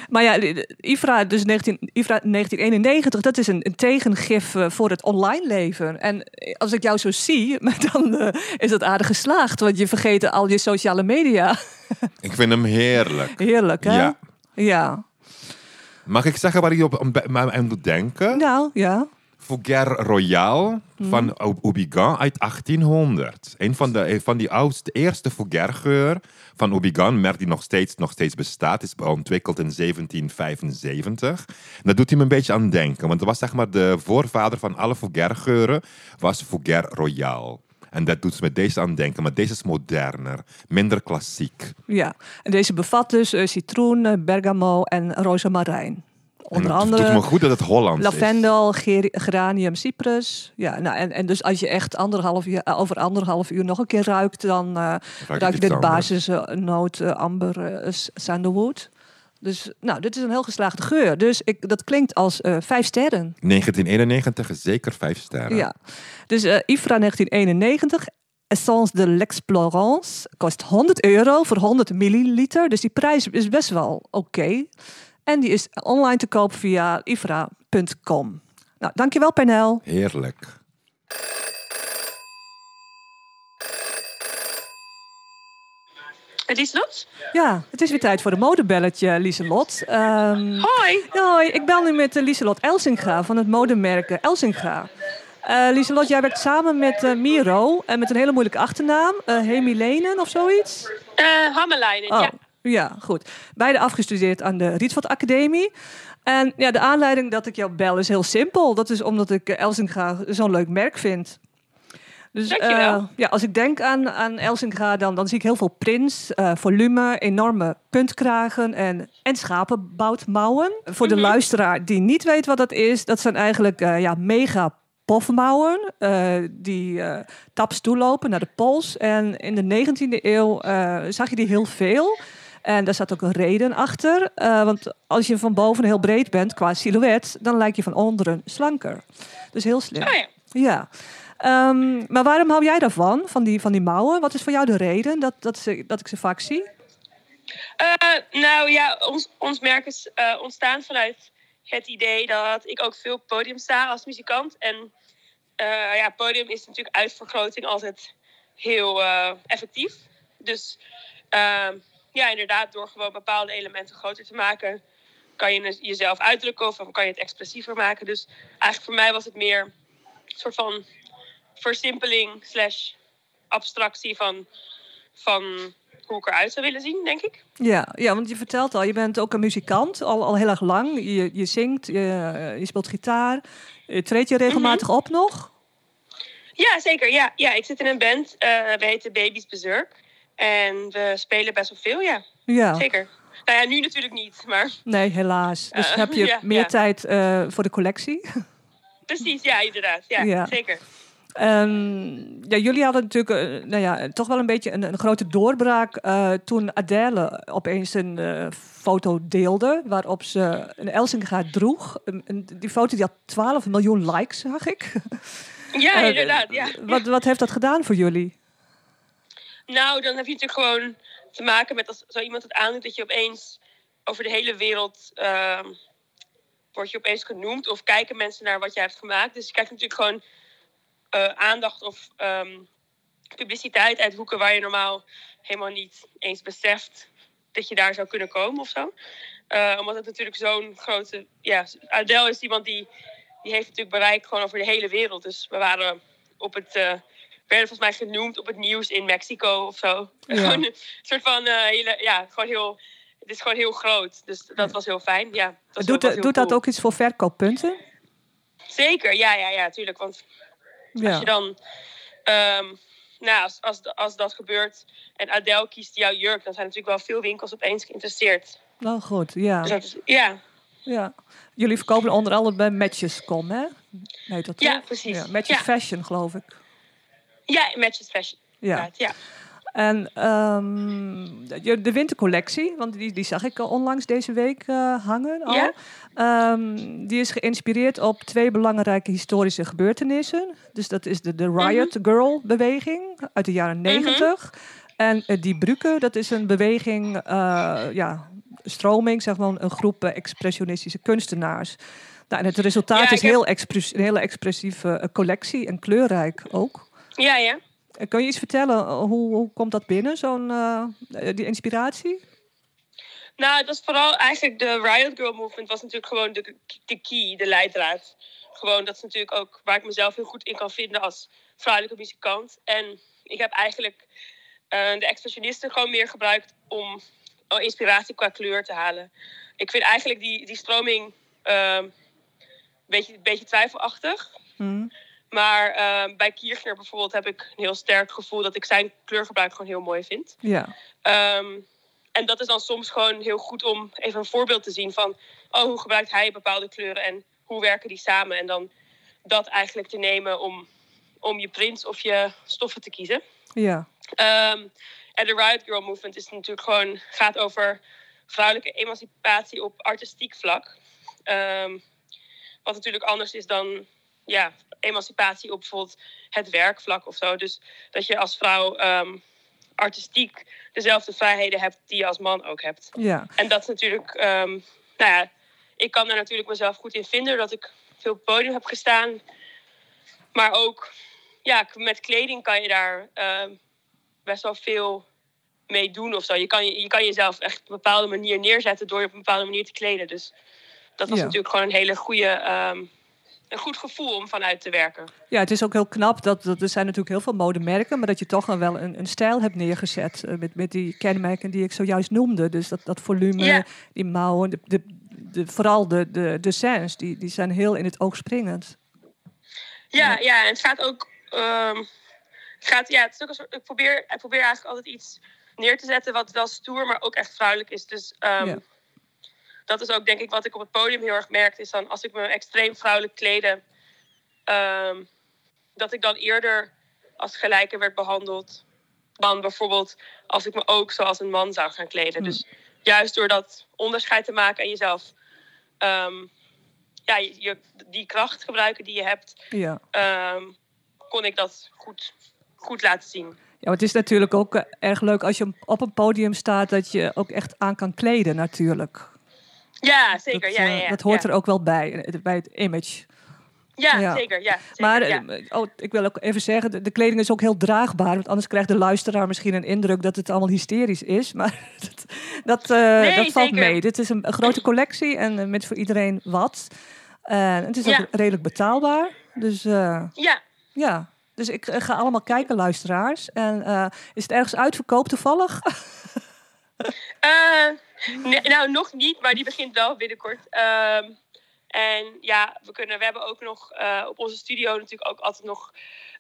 maar ja, IFRA, dus 19, IFRA 1991, dat is een, een tegengif eh, voor het online leven. En als ik jou zo zie, dan is dat aardig geslaagd. Want je vergeet al je sociale media. Ik vind hem heerlijk. Heerlijk, hè? Ja. Ja. Mag ik zeggen waar hij op aan- doet denken? Nou, ja. Fougère Royal Mhm. van Aubigan uit 1800. Een van, de, een van die oudste, eerste Fougère geur van Aubigan, merk die nog steeds, nog steeds bestaat, is ontwikkeld in 1775. En dat doet hij me een beetje aan denken, want dat was zeg maar de voorvader van alle Fougère geuren, was Fougère Royal. En dat doet me deze aan denken, maar deze is moderner, minder klassiek. Ja. En deze bevat dus eh, citroen, eh, bergamo en rozemarijn. Onder en het andere... doet me goed dat het Hollands is. Lavendel, ger- geranium, cyprus. Ja, nou, en, en dus als je echt anderhalf uur, eh, over anderhalf uur nog een keer ruikt, dan eh ruik je anders. basisnoot uh, amber sandalwood. Dus nou, dit is een heel geslaagde geur. Dus ik, dat klinkt als eh, vijf sterren. 1991 is zeker vijf sterren. Ja. Dus eh IFRA 1991. Essence de l'Explorance kost 100 euro voor 100 milliliter. Dus die prijs is best wel oké. En die is online te koop via ifra.com. Nou, dankjewel Pernel. Heerlijk. Lieslot? Ja, het is weer tijd voor de modebelletje, Lieselot. Ehm Hoi. hoi, ik bel nu met uh, Lieselot Elsinga van het modemerk eh, Elsinga. Eh Lieselot, jij werkt samen met eh, Miro en met een hele moeilijke achternaam. eh Hemilenen of zoiets? Uh, Oh, ja. ja, goed. Beide afgestudeerd aan de Rietveld Academie. En ja, de aanleiding dat ik jou bel is heel simpel. Dat is omdat ik eh, Elsinga zo'n leuk merk vind. Dus eh, ja, als ik denk aan, aan Elsinga, dan, dan zie ik heel veel prints, eh, volume, enorme puntkragen en, en schapenboutmouwen. Voor de luisteraar die niet weet wat dat is, dat zijn eigenlijk eh, ja, mega pofmouwen die taps toelopen naar de pols. En in de 19e eeuw zag je die heel veel. En daar zat ook een reden achter. want als je van boven heel breed bent qua silhouet, dan lijk je van onderen slanker. Dus heel slim. Oh ja. Ja. Ehm, maar waarom hou jij daarvan, van die, van die mouwen? Wat is voor jou de reden dat, dat, dat ik ze vaak zie? Eh, nou ja, ons, ons merk is eh, ontstaan vanuit het idee dat ik ook veel op podium sta als muzikant. En eh, ja, podium is natuurlijk uitvergroting altijd heel effectief. Dus ehm, ja, inderdaad, door gewoon bepaalde elementen groter te maken, kan je jezelf uitdrukken of kan je het expressiever maken. Dus eigenlijk voor mij was het meer een soort van versimpeling slash abstractie van, van hoe ik eruit zou willen zien, denk ik. Ja, ja, want je vertelt al, je bent ook een muzikant, al, al heel erg lang. Je, je zingt, je, je speelt gitaar. Treed je regelmatig op nog? Ja, zeker. Ja, ja ik zit in een band. eh we heten Baby's Berserk. En we spelen best wel veel, ja. Ja. Zeker. Nou ja, nu natuurlijk niet, maar Nee, helaas. Dus Eh, heb je ja, meer ja. tijd eh, voor de collectie? precies, ja, inderdaad. Ja, Ja. zeker. En ja, jullie hadden natuurlijk eh, nou ja, toch wel een beetje een, een grote doorbraak eh, toen Adele opeens een eh, foto deelde waarop ze een Elsinga droeg. Die foto die had 12 miljoen likes, zag ik. Ja, inderdaad, ja. Wat, wat heeft dat gedaan voor jullie? Nou, dan heb je natuurlijk gewoon te maken met als zo iemand het aandoet dat je opeens over de hele wereld ehm word je opeens genoemd of kijken mensen naar wat jij hebt gemaakt. Dus je krijgt natuurlijk gewoon eh, aandacht of ehm, publiciteit uit hoeken waar je normaal helemaal niet eens beseft dat je daar zou kunnen komen of zo. Eh, omdat het natuurlijk zo'n grote. Ja, Adele is iemand die, die heeft natuurlijk bereik gewoon over de hele wereld. Dus we waren op het. eh, werden volgens mij genoemd op het nieuws in Mexico of zo. Ja. Gewoon een soort van hele, ja, gewoon heel. Het is gewoon heel groot. Dus dat was heel fijn. Ja, dat Doet, dat ook iets voor verkooppunten? Zeker, ja, ja, ja, tuurlijk. Want als je dan. ehm, nou, als, als, als dat gebeurt en Adele kiest jouw jurk, dan zijn natuurlijk wel veel winkels opeens geïnteresseerd. Nou goed, ja. Dus is, ja, ja. Jullie verkopen onder andere bij Matches.com, hè? Nee, dat Ja, toch? precies. Ja, Matches. Fashion, geloof ik. ja, matches fashion. Ja. ja. En ehm, de, de wintercollectie, want die, die zag ik al onlangs deze week eh, hangen al. Ja. Ehm, die is geïnspireerd op twee belangrijke historische gebeurtenissen. Dus dat is de, de Riot Girl beweging uit de jaren negentig. En eh, die Brücke, dat is een beweging, eh, ja, stroming, zeg maar, een groep expressionistische kunstenaars. Nou, en het resultaat Ja, is heb- heel een hele expressieve collectie en kleurrijk ook. Ja, ja. Kun je iets vertellen, hoe, hoe komt dat binnen, zo'n, eh, die inspiratie? Nou, dat is vooral eigenlijk de Riot Girl Movement was natuurlijk gewoon de, de key, de leidraad. Gewoon, dat is natuurlijk ook waar ik mezelf heel goed in kan vinden als vrouwelijke muzikant. En ik heb eigenlijk eh, de expressionisten gewoon meer gebruikt om oh, inspiratie qua kleur te halen. Ik vind eigenlijk die, die stroming ehm, een beetje, beetje twijfelachtig. Hm? Maar ehm, bij Kirchner bijvoorbeeld heb ik een heel sterk gevoel dat ik zijn kleurgebruik gewoon heel mooi vind. Ja, Ehm, en dat is dan soms gewoon heel goed om even een voorbeeld te zien van... oh, hoe gebruikt hij bepaalde kleuren en hoe werken die samen? En dan dat eigenlijk te nemen om, om je print of je stoffen te kiezen. ja, Ehm, en de Riot Girl Movement is natuurlijk gewoon, gaat over vrouwelijke emancipatie op artistiek vlak. Wat natuurlijk anders is dan ja, emancipatie op bijvoorbeeld het werkvlak of zo. Dus dat je als vrouw ehm, artistiek dezelfde vrijheden hebt die je als man ook hebt. ja. En dat is natuurlijk, ehm, nou ja, ik kan daar natuurlijk mezelf goed in vinden, doordat ik veel op het podium heb gestaan. Maar ook, ja, met kleding kan je daar ehm, best wel veel mee doen of zo. Je kan, je, je kan jezelf echt op een bepaalde manier neerzetten door je op een bepaalde manier te kleden. Dus dat was Ja. natuurlijk gewoon een hele goede, een goed gevoel om vanuit te werken. Ja, het is ook heel knap dat, dat er zijn natuurlijk heel veel modemerken, maar dat je toch wel een, een stijl hebt neergezet eh, met, met die kenmerken die ik zojuist noemde. Dus dat, dat volume, die mouwen, de, de, de, vooral de, de, de scènes, die, die zijn heel in het oog springend. Ja, ja, en het gaat ook. ehm, het gaat, ja, het is ook een soort, ik, probeer, ik probeer eigenlijk altijd iets neer te zetten wat wel stoer, maar ook echt vrouwelijk is. Dus ehm, Ja. Dat is ook denk ik wat ik op het podium heel erg merkte. Is dan als ik me extreem vrouwelijk kleden, ehm, dat ik dan eerder als gelijke werd behandeld dan bijvoorbeeld als ik me ook zoals een man zou gaan kleden. Hmm. Dus juist door dat onderscheid te maken en jezelf. ehm, ja, je, die kracht gebruiken die je hebt, Ja. ehm, kon ik dat goed, goed laten zien. Ja, maar het is natuurlijk ook eh, erg leuk als je op een podium staat dat je ook echt aan kan kleden natuurlijk. Ja, zeker. Dat, ja, eh, ja, ja, dat hoort er ook wel bij, eh, bij het image. Ja, ja. zeker. Ja, zeker, Maar ja. eh, oh, ik wil ook even zeggen, de, de kleding is ook heel draagbaar. Want anders krijgt de luisteraar misschien een indruk dat het allemaal hysterisch is. Maar dat, dat, eh, dat valt mee. Dit is een, een grote collectie en eh, met voor iedereen wat. En het is ook redelijk betaalbaar. Dus eh, ja. ja. Dus ik eh, ga allemaal kijken, luisteraars. En eh, is het ergens uitverkoopt toevallig? Nee, nou, nog niet, maar die begint wel binnenkort. Ehm, en ja, we, kunnen, we hebben ook nog eh, op onze studio natuurlijk ook altijd nog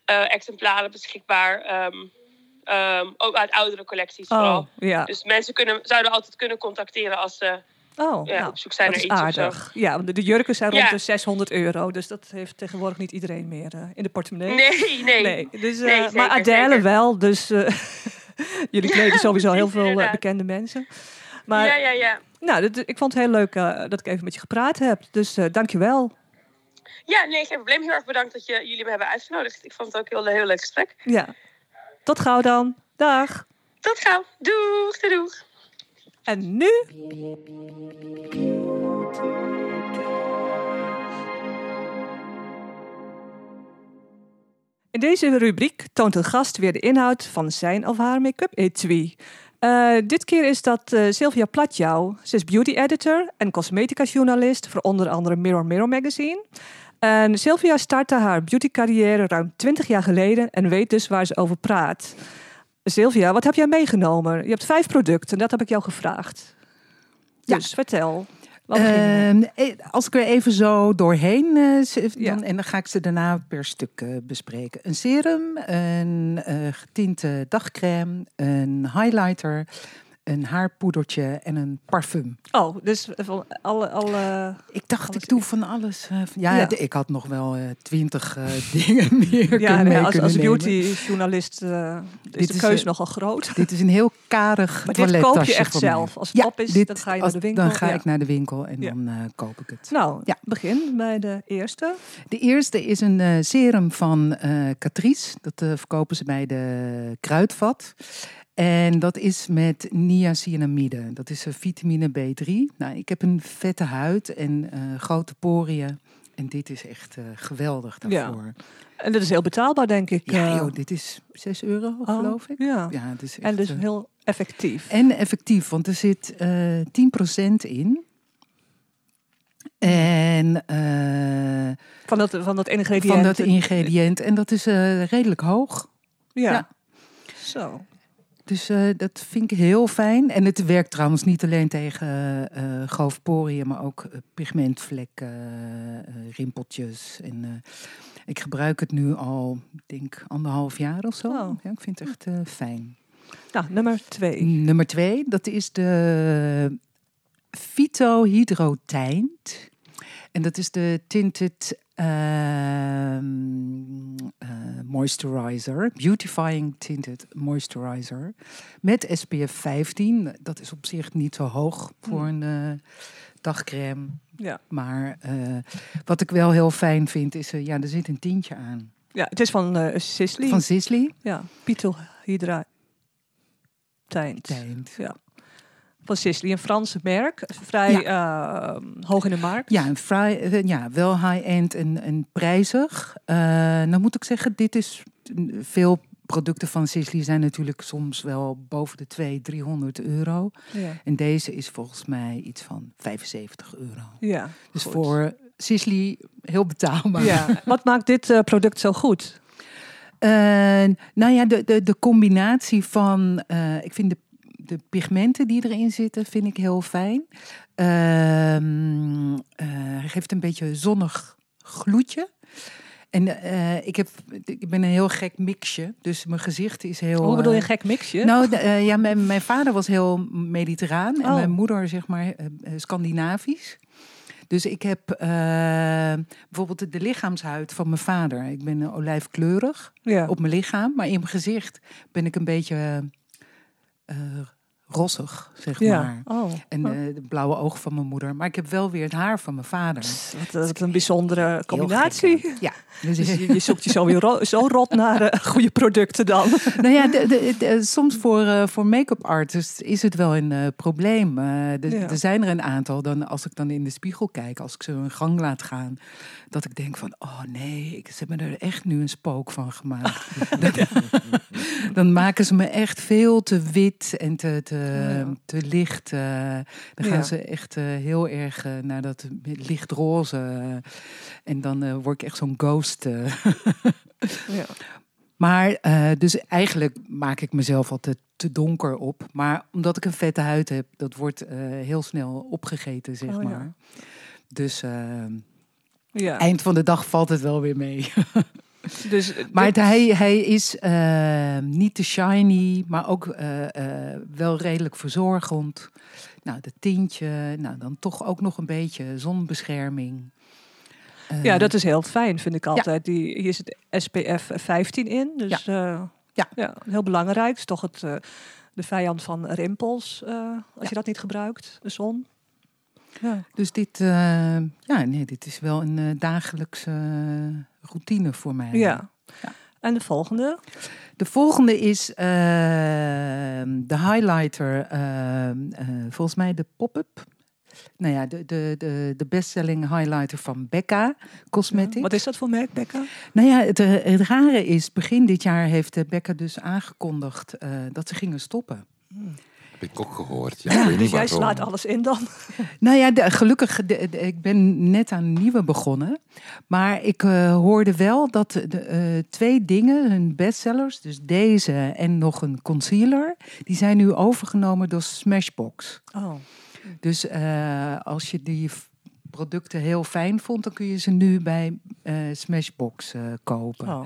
eh, exemplaren beschikbaar. ehm, ehm, ook uit oudere collecties vooral. Oh, ja. Dus mensen kunnen, zouden altijd kunnen contacteren als ze Oh, ja, nou, op zoek zijn dat naar is iets of zo. aardig. Ja, want de, jurken zijn rond Ja. de 600 euro. Dus dat heeft tegenwoordig niet iedereen meer eh, in de portemonnee. Nee, nee. Nee, dus, Nee, maar Adele zeker. wel, dus jullie kleden sowieso heel veel bekende mensen. Maar ja, ja, ja. Nou, ik vond het heel leuk eh, dat ik even met je gepraat heb. Dus eh dankjewel. Ja, nee, geen probleem. Heel erg bedankt dat je, jullie me hebben uitgenodigd. Ik vond het ook heel, heel leuk gesprek. Ja. Tot gauw dan. Dag. Tot gauw. Doeg, doeg, doeg. En nu? In deze rubriek toont een gast weer de inhoud van zijn of haar make-up etui. Eh, dit keer is dat eh, Sylvia Platjouw. Ze is beauty editor en cosmetica journalist voor onder andere Mirror Mirror magazine. En Sylvia startte haar beauty carrière ruim 20 jaar geleden en weet dus waar ze over praat. Sylvia, wat heb jij meegenomen? Je hebt vijf producten, dat heb ik jou gevraagd. Ja. Dus vertel. Ehm, eh, als ik er even zo doorheen, Ja. dan, en dan ga ik ze daarna per stuk bespreken. Een serum, een getinte dagcrème, een highlighter, een haarpoedertje en een parfum. Oh, dus van alle... alle Ik dacht, Alles ik doe van alles. eh, ja, Ja. ik had nog wel eh, twintig eh, dingen meer ja, nee, als, als beautyjournalist is Dit de keuze nogal groot. Dit is een heel karig Maar dit koop je echt zelf. Als het op is, dan ga je naar de winkel. Dan ga Ja. ik naar de winkel en Ja. dan koop ik het. Nou, Ja. begin bij de eerste. De eerste is een serum van Catrice. Dat verkopen ze bij de Kruidvat. En dat is met niacinamide. Dat is eh, vitamine B3. Nou, ik heb een vette huid en eh, grote poriën. En dit is echt eh, geweldig Ja. daarvoor. En dat is heel betaalbaar, denk ik. Ja, joh, dit is 6 euro, Oh, geloof ik. Ja. Ja, het is echt, En dus heel effectief. en effectief, want er zit eh 10% in. En Van dat, van dat ingrediënt. van dat ingrediënt. En dat is redelijk hoog. Ja. ja. Zo. Dus eh, dat vind ik heel fijn. En het werkt trouwens niet alleen tegen eh grove poriën, maar ook eh, pigmentvlekken, eh, rimpeltjes. En, eh, ik gebruik het nu al, ik denk, anderhalf jaar of zo. Oh. Ja, ik vind het echt eh, fijn. Nou, nummer twee. Nummer twee, dat is de Phytohydrotijnt. En dat is de Tinted eh, Moisturizer. Beautifying Tinted Moisturizer. Met SPF 15. Dat is op zich niet zo hoog voor een eh, dagcreme. Ja. Maar eh, wat ik wel heel fijn vind, is... eh, ja, er zit een tientje aan. ja, het is van eh Sisley. Van Sisley. Ja, Pitohydratijnt. Tijnt. Ja. Van Sisley, een Franse merk. Vrij eh, hoog in de markt. Ja, een vrij, eh, ja wel high-end en, en prijzig. Eh nou moet ik zeggen, dit is veel producten van Sisley zijn natuurlijk soms wel boven de 200, 300 euro. Ja. En deze is volgens mij iets van 75 euro. ja Dus goed. voor Sisley heel betaalbaar. Ja. Wat maakt dit eh, product zo goed? Nou ja, de, de, de combinatie van, ik vind de, de pigmenten die erin zitten, vind ik heel fijn. Ehm, eh, hij geeft een beetje zonnig gloedje. En eh, ik, heb, ik ben een heel gek mixje, dus mijn gezicht is heel... Hoe bedoel je eh, gelijk mixje? Nou, ja, mijn, mijn vader was heel mediterraan en Oh. mijn moeder, zeg maar, Scandinavisch. Dus ik heb bijvoorbeeld de lichaamshuid van mijn vader. Ik ben olijfkleurig ja. op mijn lichaam, maar in mijn gezicht ben ik een beetje Uh. Rossig, zeg ja. maar. Oh. En Oh. eh, de blauwe ogen van mijn moeder. Maar ik heb wel weer het haar van mijn vader. wat, wat een bijzondere combinatie. Ja. Dus, Dus je, je zoekt je zo, weer ro- zo rot naar eh, goede producten dan. nou ja, de, de, de- soms voor, eh, voor make-up artists is het wel een probleem. Ja. Er zijn er een aantal, dan, als ik dan in de spiegel kijk, als ik ze een gang laat gaan, dat ik denk van, oh nee, ik, ze hebben er echt nu een spook van gemaakt. dan, dan maken ze me echt veel te wit en te, te, Ja. te licht. eh. dan gaan ze echt eh, heel erg eh, naar dat lichtroze. en dan word ik echt zo'n ghost. Ja. Maar dus eigenlijk maak ik mezelf altijd te donker op. Maar omdat ik een vette huid heb, dat wordt heel snel opgegeten, zeg Oh, ja. maar. Dus eh, Ja. eind van de dag valt het wel weer mee. Dus, eh, maar het- hij, hij is eh, niet te shiny, maar ook eh, wel redelijk verzorgend. Nou, de tintje, nou dan toch ook nog een beetje zonbescherming. Ja, dat is heel fijn, vind ik altijd. Die, hier zit SPF 15 in. Dus ja, Ja. ja. heel belangrijk. is toch het, de vijand van rimpels, als je dat niet gebruikt, de zon. Ja. Dus dit, eh, ja, nee, dit is wel een eh, dagelijkse eh, routine voor mij. ja. Ja. En de volgende? De volgende is de highlighter, volgens mij de pop-up. Nou ja, de, de, de, de bestselling highlighter van Becca Cosmetics. Wat is dat voor merk, Becca? Nou ja, het, het rare is, begin dit jaar heeft Becca dus aangekondigd dat ze gingen stoppen. Heb ik ook gehoord. Ja, ik weet niet Dus jij slaat alles in dan? Nou ja, de- gelukkig, de- de- ik ben net aan een nieuwe begonnen. Maar ik eh, hoorde wel dat de, eh, twee dingen, hun bestsellers, dus deze en nog een concealer, die zijn nu overgenomen door Smashbox. Oh. Dus eh, als je die producten heel fijn vond, dan kun je ze nu bij eh, Smashbox eh, kopen. oh.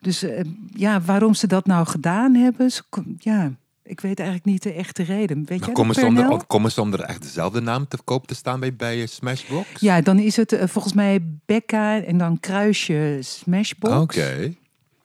Dus eh, ja, waarom ze dat nou gedaan hebben, ze ja, Ik weet eigenlijk niet de echte reden. Weet Maar jij komen, ze onder, komen ze onder echt dezelfde naam te koop te staan bij, bij eh, Smashbox? Ja, dan is het eh, volgens mij Becca en dan kruisje Smashbox. Oké.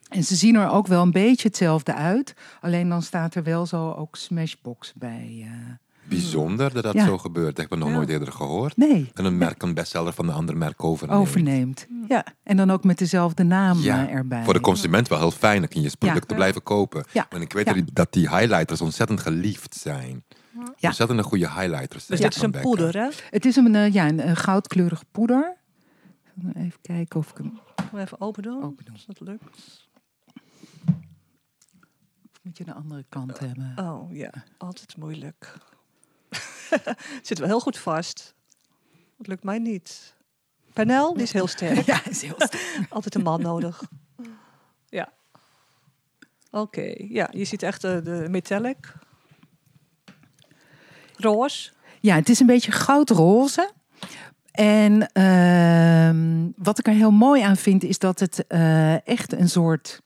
En ze zien er ook wel een beetje hetzelfde uit. Alleen dan staat er wel zo ook Smashbox bij. eh. Bijzonder dat dat Ja. zo gebeurt. Dat heb ik nog Ja. nooit eerder gehoord. Nee, En een merk een bestseller van een ander merk overneemt. overneemt. Ja, en dan ook met dezelfde naam Ja, eh, erbij. Voor de consument wel heel fijn. Dan kun je je producten Ja. blijven kopen. Ja. En ik weet Ja. dat die- highlighters ontzettend geliefd zijn. Ja. Ontzettend een goede highlighters. Dus zijn dit is een poeder, hè? Het is een, eh, ja, een, een goudkleurig poeder. Even kijken of ik hem... Even open doen. Open doen. Als dat lukt. Moet je de andere kant hebben? Oh ja, altijd moeilijk. Zit wel heel goed vast. Dat lukt mij niet. Panel, die is heel sterk. Ja, is heel sterk. Altijd een man nodig. Ja. Oké, ja, je ziet echt de metallic. Roos. Ja, het is een beetje goudroze. En ehm, wat ik er heel mooi aan vind, is dat het eh, echt een soort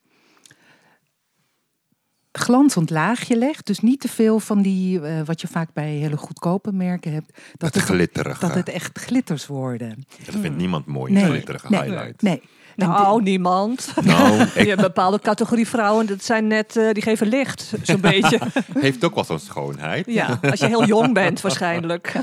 glanzend laagje legt. Dus niet te veel van die, eh, wat je vaak bij hele goedkope merken hebt. Dat Het glitterige. Dat het echt glitters worden. Dat vindt niemand mooi, Nee, glitterige nee, highlight. Nee. Nou, niemand. Nou, Je hebt een bepaalde categorie vrouwen, dat zijn net, eh, die geven licht, zo'n beetje. heeft ook wel zo'n schoonheid. Ja, als je heel jong bent waarschijnlijk.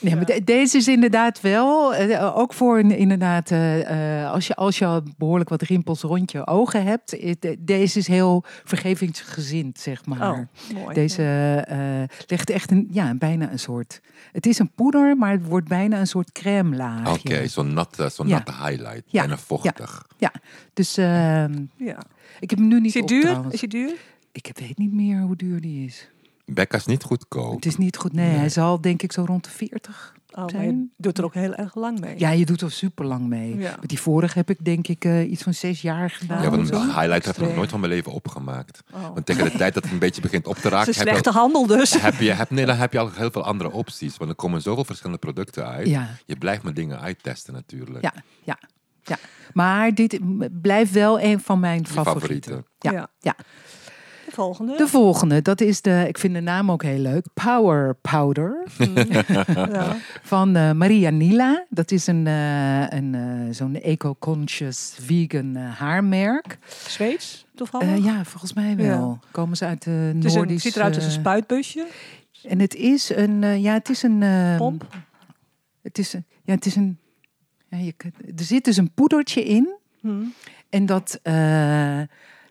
Nee, maar de- deze is inderdaad wel, eh, ook voor een, inderdaad, eh, eh, als, je, als je al behoorlijk wat rimpels rond je ogen hebt. de- deze is heel vergevingsgezind, zeg maar. Oh, mooi. Deze eh, legt echt een, ja, bijna een soort. Het is een poeder, maar het wordt bijna een soort crème laagje. Oké, zo'n natte, zo'n Ja. natte highlight. Ja, Bijna vochtig. Ja, dus ehm, Ja. ik heb hem nu niet Is hij op, duur? trouwens. Is hij duur? Ik weet niet meer hoe duur die is. Becca is niet goedkoop. Het is niet goed. Nee, hij zal denk ik zo rond de 40 Oh, maar je doet er ook heel erg lang mee. Ja, je doet er super lang mee. Ja. Met die vorige heb ik denk ik eh, iets van zes jaar gedaan. Ja, want een highlight heb ik nog nooit van mijn leven opgemaakt. Oh. Want tegen de tijd dat het een beetje begint op te Het raken, is een heb je, slechte handel dus. heb, je, heb, nee, dan heb je al heel veel andere opties. Want er komen zoveel verschillende producten uit. Ja, Je blijft maar dingen uittesten natuurlijk. ja, ja, ja. Maar dit blijft wel een van mijn favorieten. favorieten. Ja, Ja. ja. De volgende. De volgende, dat is de, ik vind de naam ook heel leuk, Power Powder ja. van eh, Maria Nila. Dat is een, eh, een eh, zo'n eco-conscious vegan haarmerk. Zweeds, toevallig? Ja, volgens mij wel. Komen ze uit de het een, Noordische... ziet eruit als een spuitbusje. En het is een, ja, het is een... eh, Pomp. Het is een, ja, het is een... Ja, je, er zit dus een poedertje in. Hm. En dat,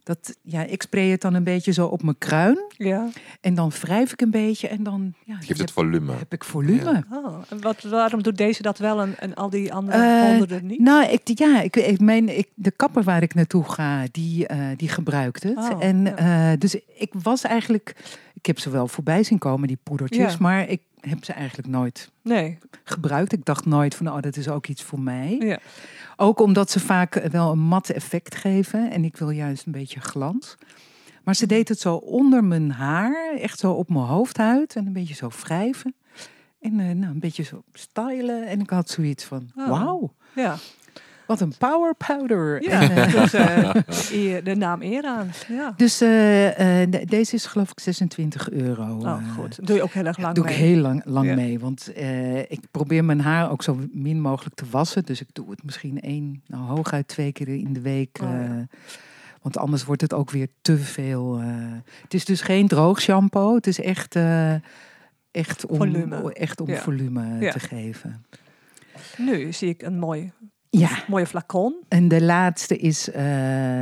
dat, ja, ik spray het dan een beetje zo op mijn kruin. Ja. En dan wrijf ik een beetje en dan ja, Geeft heb, het volume. heb ik volume. Oh, en wat, waarom doet deze dat wel en, en al die andere Eh, honderden niet? Nou, ik, ja, ik, ik meen, ik, de kapper waar ik naartoe ga, die, eh, die gebruikt het. Oh, en ja. eh, dus ik was eigenlijk, ik heb ze wel voorbij zien komen, die poedertjes, Ja. maar ik heb ze eigenlijk nooit Nee. gebruikt. Ik dacht nooit van, oh, dat is ook iets voor mij. Ja. Ook omdat ze vaak wel een matte effect geven. En ik wil juist een beetje glans. Maar ze deed het zo onder mijn haar. Echt zo op mijn hoofdhuid. En een beetje zo wrijven. En eh, nou, een beetje zo stylen. En ik had zoiets van, Oh. wauw. Ja. Wat een power powder. Ja, En, eh, dus eh, de naam eer aan. Ja. dus eh, eh, de- deze is geloof ik 26 euro. Oh, goed. Doe je ook heel erg lang doe mee. ik heel lang, lang Ja. mee. Want eh, ik probeer mijn haar ook zo min mogelijk te wassen. Dus ik doe het misschien één, nou hooguit twee keer in de week. Oh, ja. eh, want anders wordt het ook weer te veel. eh. het is dus geen droog shampoo. Het is echt, eh, echt om Volume. echt om Ja. volume Ja. te geven. Nu zie ik een mooi, Ja, mooie flacon. en de laatste is eh,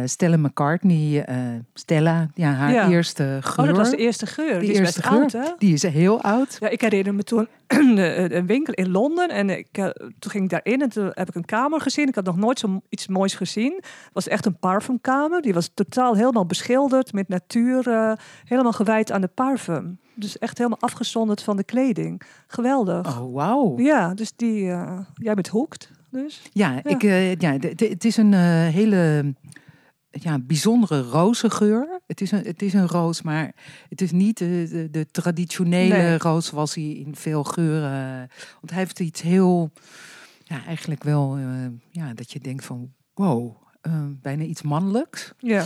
Stella McCartney. eh, Stella, ja, haar Ja. eerste geur. Oh, dat was de eerste geur. Die is eerste best geur. oud, hè? Die is heel oud. Ja, ik herinner me toen een een winkel in Londen. En ik, eh, toen ging ik daarin en toen heb ik een kamer gezien. Ik had nog nooit zo iets moois gezien. Het was echt een parfumkamer. Die was totaal helemaal beschilderd met natuur. eh, helemaal gewijd aan de parfum. Dus echt helemaal afgezonderd van de kleding. Geweldig. Oh, wauw. Ja, dus die... eh, jij bent hoekt, dus. Ja, Ik, eh, ja het is een eh, hele ja, bijzondere roze geur. Het is, een, het is een roos, maar het is niet de, de, de traditionele Nee. roos zoals hij in veel geuren... Want hij heeft iets heel, ja, eigenlijk wel, eh, ja, dat je denkt van, wow. Eh, bijna iets mannelijks. Ja.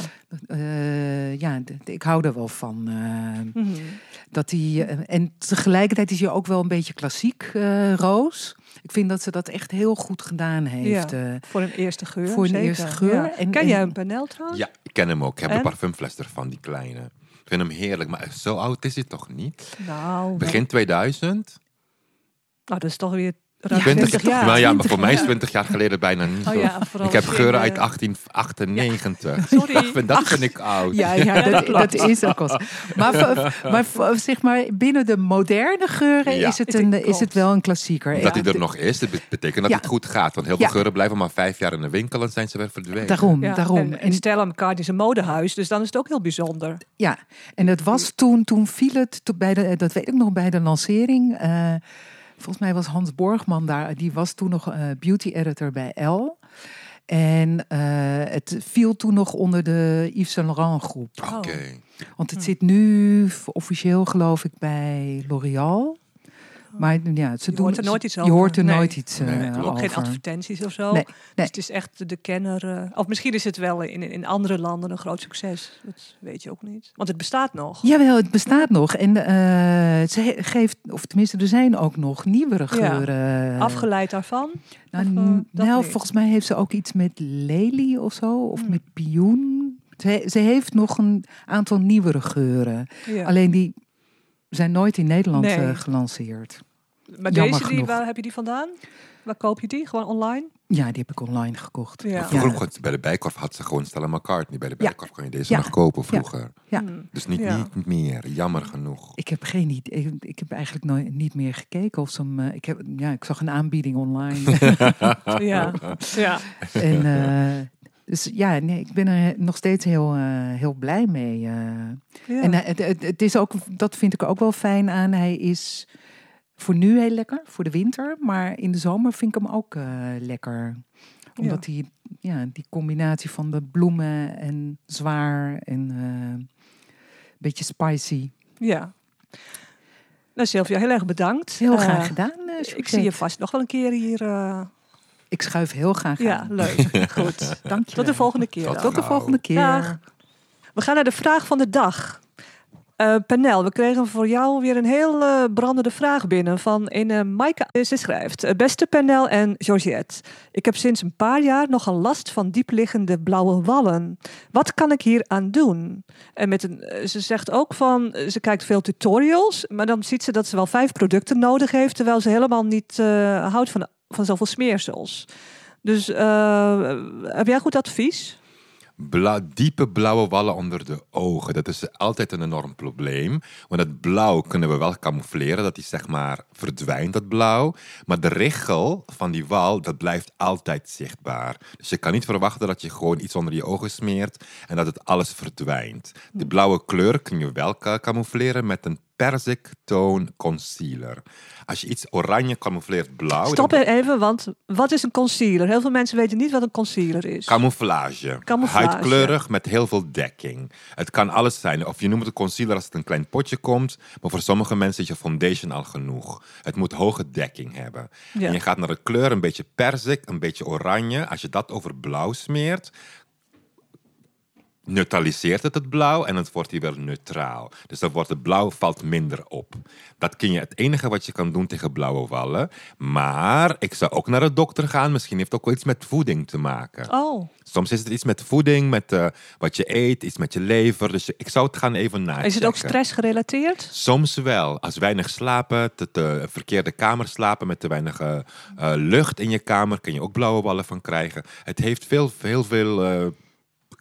Eh, ja, ik hou er wel van. eh, Mhm. dat die, eh, en tegelijkertijd is hij ook wel een beetje klassiek, eh, Roos. Ik vind dat ze dat echt heel goed gedaan heeft. Ja. eh. Voor een eerste geur. Voor een zeker. eerste geur. Ja. En- Ken en- jij een panel trouwens? Ja, ik ken hem ook. Ik heb En? een parfumfles ervan, die kleine. Ik vind hem heerlijk, maar zo oud is hij toch niet? Nou, Begin 2000? nou, dat is toch weer ruim 20, 20 jaar. Nou ja, maar 20 voor mij is jaar. 20 jaar geleden bijna niet Oh ja, ik heb geuren in uit de- 1898. Sorry. Ik vind, dat vind ik oud. Ja, ja, dat, dat is ook zo. Maar, maar zeg maar binnen de moderne geuren Ja. is, het Ik een, is het wel een klassieker. Dat Ja, hij er nog is, dat bet- betekent dat Ja. het goed gaat. Want heel veel Ja. geuren blijven maar vijf jaar in de winkel en zijn ze weer verdwenen. Daarom, Ja, daarom. En, en En, Stella McCartney is een modehuis, dus dan is het ook heel bijzonder. ja, en het was toen, toen viel het, toen bij de, dat weet ik nog bij de lancering. eh, volgens mij was Hans Borgman daar, die was toen nog eh, beauty editor bij L. En eh, het viel toen nog onder de Yves Saint Laurent groep. Oké. Want Hm. het zit nu officieel geloof ik bij L'Oréal. Maar ja, ze Je doen, hoort er nooit iets Je over. hoort er Nee. nooit iets eh, Nee. Ook geen over. advertenties of zo. Nee, Dus het is echt de kenner. eh, of misschien is het wel in, in andere landen een groot succes. Dat weet je ook niet. Want het bestaat nog. Jawel, het bestaat nog. En eh, ze geeft, of tenminste, er zijn ook nog nieuwere geuren. Afgeleid daarvan. Nou, of, eh, nou, volgens mij heeft ze ook iets met lelie of zo, of Hmm. met pioen. Ze, he- ze heeft nog een aantal nieuwere geuren. Ja. Alleen die zijn nooit in Nederland Nee. eh, gelanceerd. maar jammer deze, die, waar heb je die vandaan? Waar koop je die? Gewoon online? Ja, die heb ik online gekocht. Ja. Vroeger bij de Bijkorf had ze gewoon Stella McCartney. Bij de Ja. Bijkorf kon je deze Ja. nog kopen vroeger. Ja. Hmm. Dus niet, Ja. niet meer. Jammer genoeg. Ik heb geen idee. Ik, ik heb eigenlijk nooit niet meer gekeken of ze hem. eh, ik, heb, ja, ik zag een aanbieding online. Ja. ja. en, eh, dus ja, nee, ik ben er nog steeds heel, eh, heel blij mee. eh. ja. En eh, het, het, is ook, dat vind ik ook wel fijn aan. Hij is voor nu heel lekker, voor de winter. Maar in de zomer vind ik hem ook lekker. Omdat hij ja, die combinatie van de bloemen en zwaar en een beetje spicy. ja. Nou, Sylvia, heel erg bedankt. Heel graag gedaan. Ik zie je vast nog wel een keer hier. Ik schuif heel graag ja, leuk. Goed. Dank je Tot de volgende keer. Tot de volgende keer. Dag. We gaan naar de vraag van de dag. Eh Panel, we kregen voor jou weer een heel eh, brandende vraag binnen van een uh, Maaike. Ze schrijft, beste Panel en Georgette. Ik heb sinds een paar jaar nogal last van diepliggende blauwe wallen. Wat kan ik hier aan doen? En met een, ze zegt ook van, ze kijkt veel tutorials, maar dan ziet ze dat ze wel vijf producten nodig heeft, terwijl ze helemaal niet eh, houdt van, van zoveel smeersels. Dus eh, heb jij goed advies? Blauw, diepe blauwe wallen onder de ogen. Dat is altijd een enorm probleem. Want het blauw kunnen we wel camoufleren. Dat die zeg maar verdwijnt, dat blauw. Maar de richel van die wal, dat blijft altijd zichtbaar. Dus je kan niet verwachten dat je gewoon iets onder je ogen smeert en dat het alles verdwijnt. De blauwe kleur kun je wel ca- camoufleren met een perziktoon concealer. Als je iets oranje camoufleert blauw... Stop er even, want wat is een concealer? Heel veel mensen weten niet wat een concealer is. Camouflage. Camouflage. Huidkleurig met heel veel dekking. Het kan alles zijn. Of je noemt het concealer als het een klein potje komt. Maar voor sommige mensen is je foundation al genoeg. Het moet hoge dekking hebben. Ja. En je gaat naar de kleur een beetje perzik, een beetje oranje. Als je dat over blauw smeert, neutraliseert het het blauw en het wordt hier weer neutraal. Dus dan wordt het blauw valt minder op. Dat kun je het enige wat je kan doen tegen blauwe wallen. Maar ik zou ook naar de dokter gaan. Misschien heeft het ook wel iets met voeding te maken. Oh, Soms is het iets met voeding, met eh, wat je eet, iets met je lever. Dus ik zou het gaan even nachecken. is het ook stress gerelateerd? Soms wel. Als weinig slapen, te, verkeerde kamer slapen met te weinig eh, eh, lucht in je kamer, kun je ook blauwe wallen van krijgen. Het heeft veel, heel veel. eh,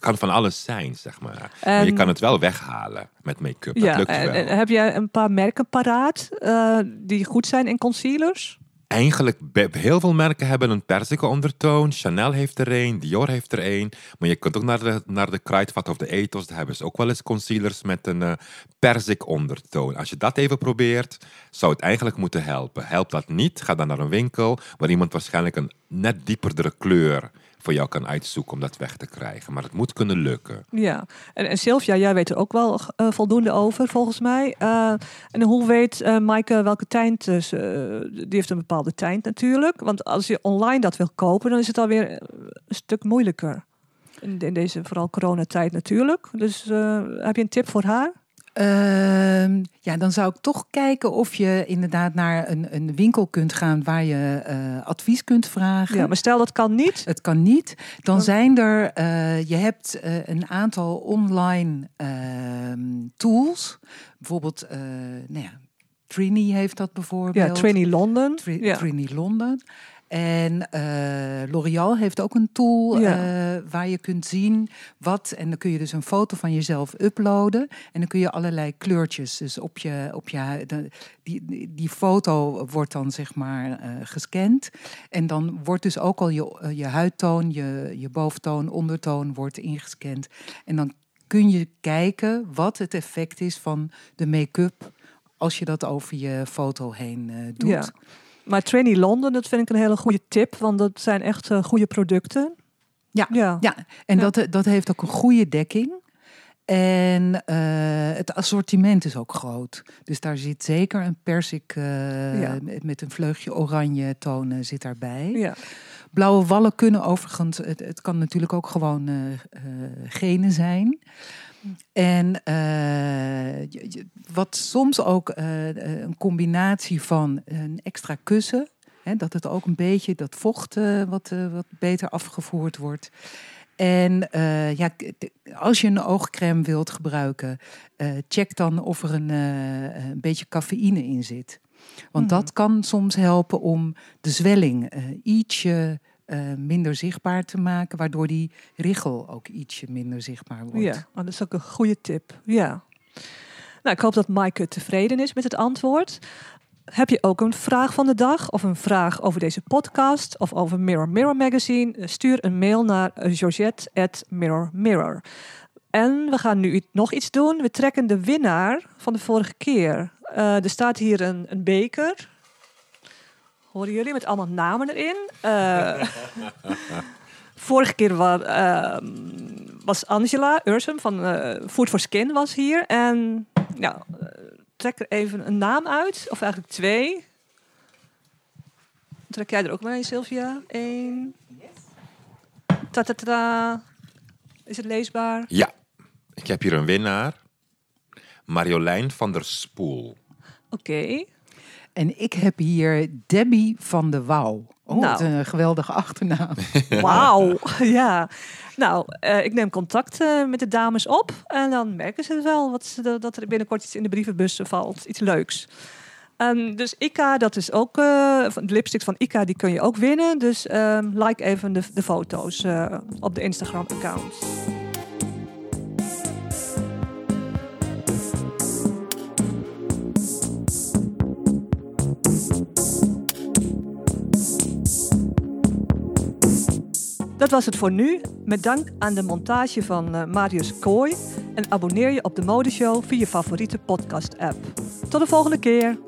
kan van alles zijn, zeg maar. maar je En- kan het wel weghalen met make-up. Dat lukt en- wel. en heb jij een paar merken paraat eh, die goed zijn in concealers? Eigenlijk, heel veel merken hebben een perzike ondertoon. Chanel heeft er een, Dior heeft er een. Maar je kunt ook naar de, naar de Kruidvat of de Ethos. Daar hebben ze ook wel eens concealers met een eh perzik ondertoon. Als je dat even probeert, zou het eigenlijk moeten helpen. Helpt dat niet, ga dan naar een winkel... waar iemand waarschijnlijk een net dieperdere kleur voor jou kan uitzoeken om dat weg te krijgen. Maar het moet kunnen lukken. Ja, en, en Sylvia, jij weet er ook wel eh, voldoende over, volgens mij. Eh, en hoe weet eh Maaike welke dus, eh, die heeft een bepaalde tint natuurlijk. Want als je online dat wil kopen, dan is het alweer een stuk moeilijker. In, in deze vooral coronatijd natuurlijk. Dus heb je een tip voor haar? Ehm, ja, dan zou ik toch kijken of je inderdaad naar een, een winkel kunt gaan waar je eh, advies kunt vragen. Ja, maar stel dat kan niet. Het kan niet. Dan zijn er, eh, je hebt eh, een aantal online ehm, tools. Bijvoorbeeld, nou ja, Trini heeft dat bijvoorbeeld. Ja, Trainee London. Tri- ja. Trini London. En eh, L'Oreal heeft ook een tool Ja. eh, waar je kunt zien wat. En dan kun je dus een foto van jezelf uploaden. En dan kun je allerlei kleurtjes. Dus op je, op je de- die, die, foto wordt dan zeg maar eh, gescand. En dan wordt dus ook al je, je huidtoon, je, je boventoon, ondertoon wordt ingescand. En dan kun je kijken wat het effect is van de make-up als je dat over je foto heen doet. Ja. Maar Trainee London, dat vind ik een hele goede tip. Want dat zijn echt eh, goede producten. Ja. Ja. Ja, en Ja. Dat, dat heeft ook een goede dekking. En eh, het assortiment is ook groot. Dus daar zit zeker een persik eh, Ja. met- een vleugje oranje tonen zit daarbij. ja. Blauwe wallen kunnen overigens, het, het kan natuurlijk ook gewoon eh eh, genen zijn. En eh, je- je- wat soms ook eh, eh, een combinatie van een extra kussen, hè, dat het ook een beetje dat vocht wat, wat beter afgevoerd wordt. En ja, als je een oogcrème wilt gebruiken, check dan of er een, een beetje cafeïne in zit. Want Mhm. dat kan soms helpen om de zwelling ietsje eh, minder zichtbaar te maken, waardoor die richel ook ietsje minder zichtbaar wordt. Ja, oh, dat is ook een goede tip. Ja. Nou, ik hoop dat Maaike tevreden is met het antwoord. Heb je ook een vraag van de dag of een vraag over deze podcast of over Mirror Mirror Magazine? Eh, Stuur een mail naar eh, georgette@mirrormirror. En we gaan nu nog iets doen. We trekken de winnaar van de vorige keer. Er staat hier een, een beker. Horen jullie met allemaal namen erin? Eh, vorige keer wa- ehm, was Angela Ursum van eh, Food for Skin was hier. En nou, trek er even een naam uit. Of eigenlijk twee. Trek jij er ook maar een, Sylvia? Eén. Ta ta ta ta. Is het leesbaar? Ja, ik heb hier een winnaar. Marjolein van der Spoel. Oké. En ik heb hier Debbie van de Wouw. Oh, Nou. wat een geweldige achternaam. Wauw. ja. Nou, eh, ik neem contact eh, met de dames op. En dan merken ze wel wat ze, dat er binnenkort iets in de brievenbus valt. Iets leuks. En dus Ika, dat is ook... van de lipsticks van Ika, die kun je ook winnen. Dus ehm, like even de, de foto's op de Instagram-account. Dat was het voor nu. Met dank aan de montage van eh, Marius Kooi. En abonneer je op de Modeshow via je favoriete podcast-app. Tot de volgende keer.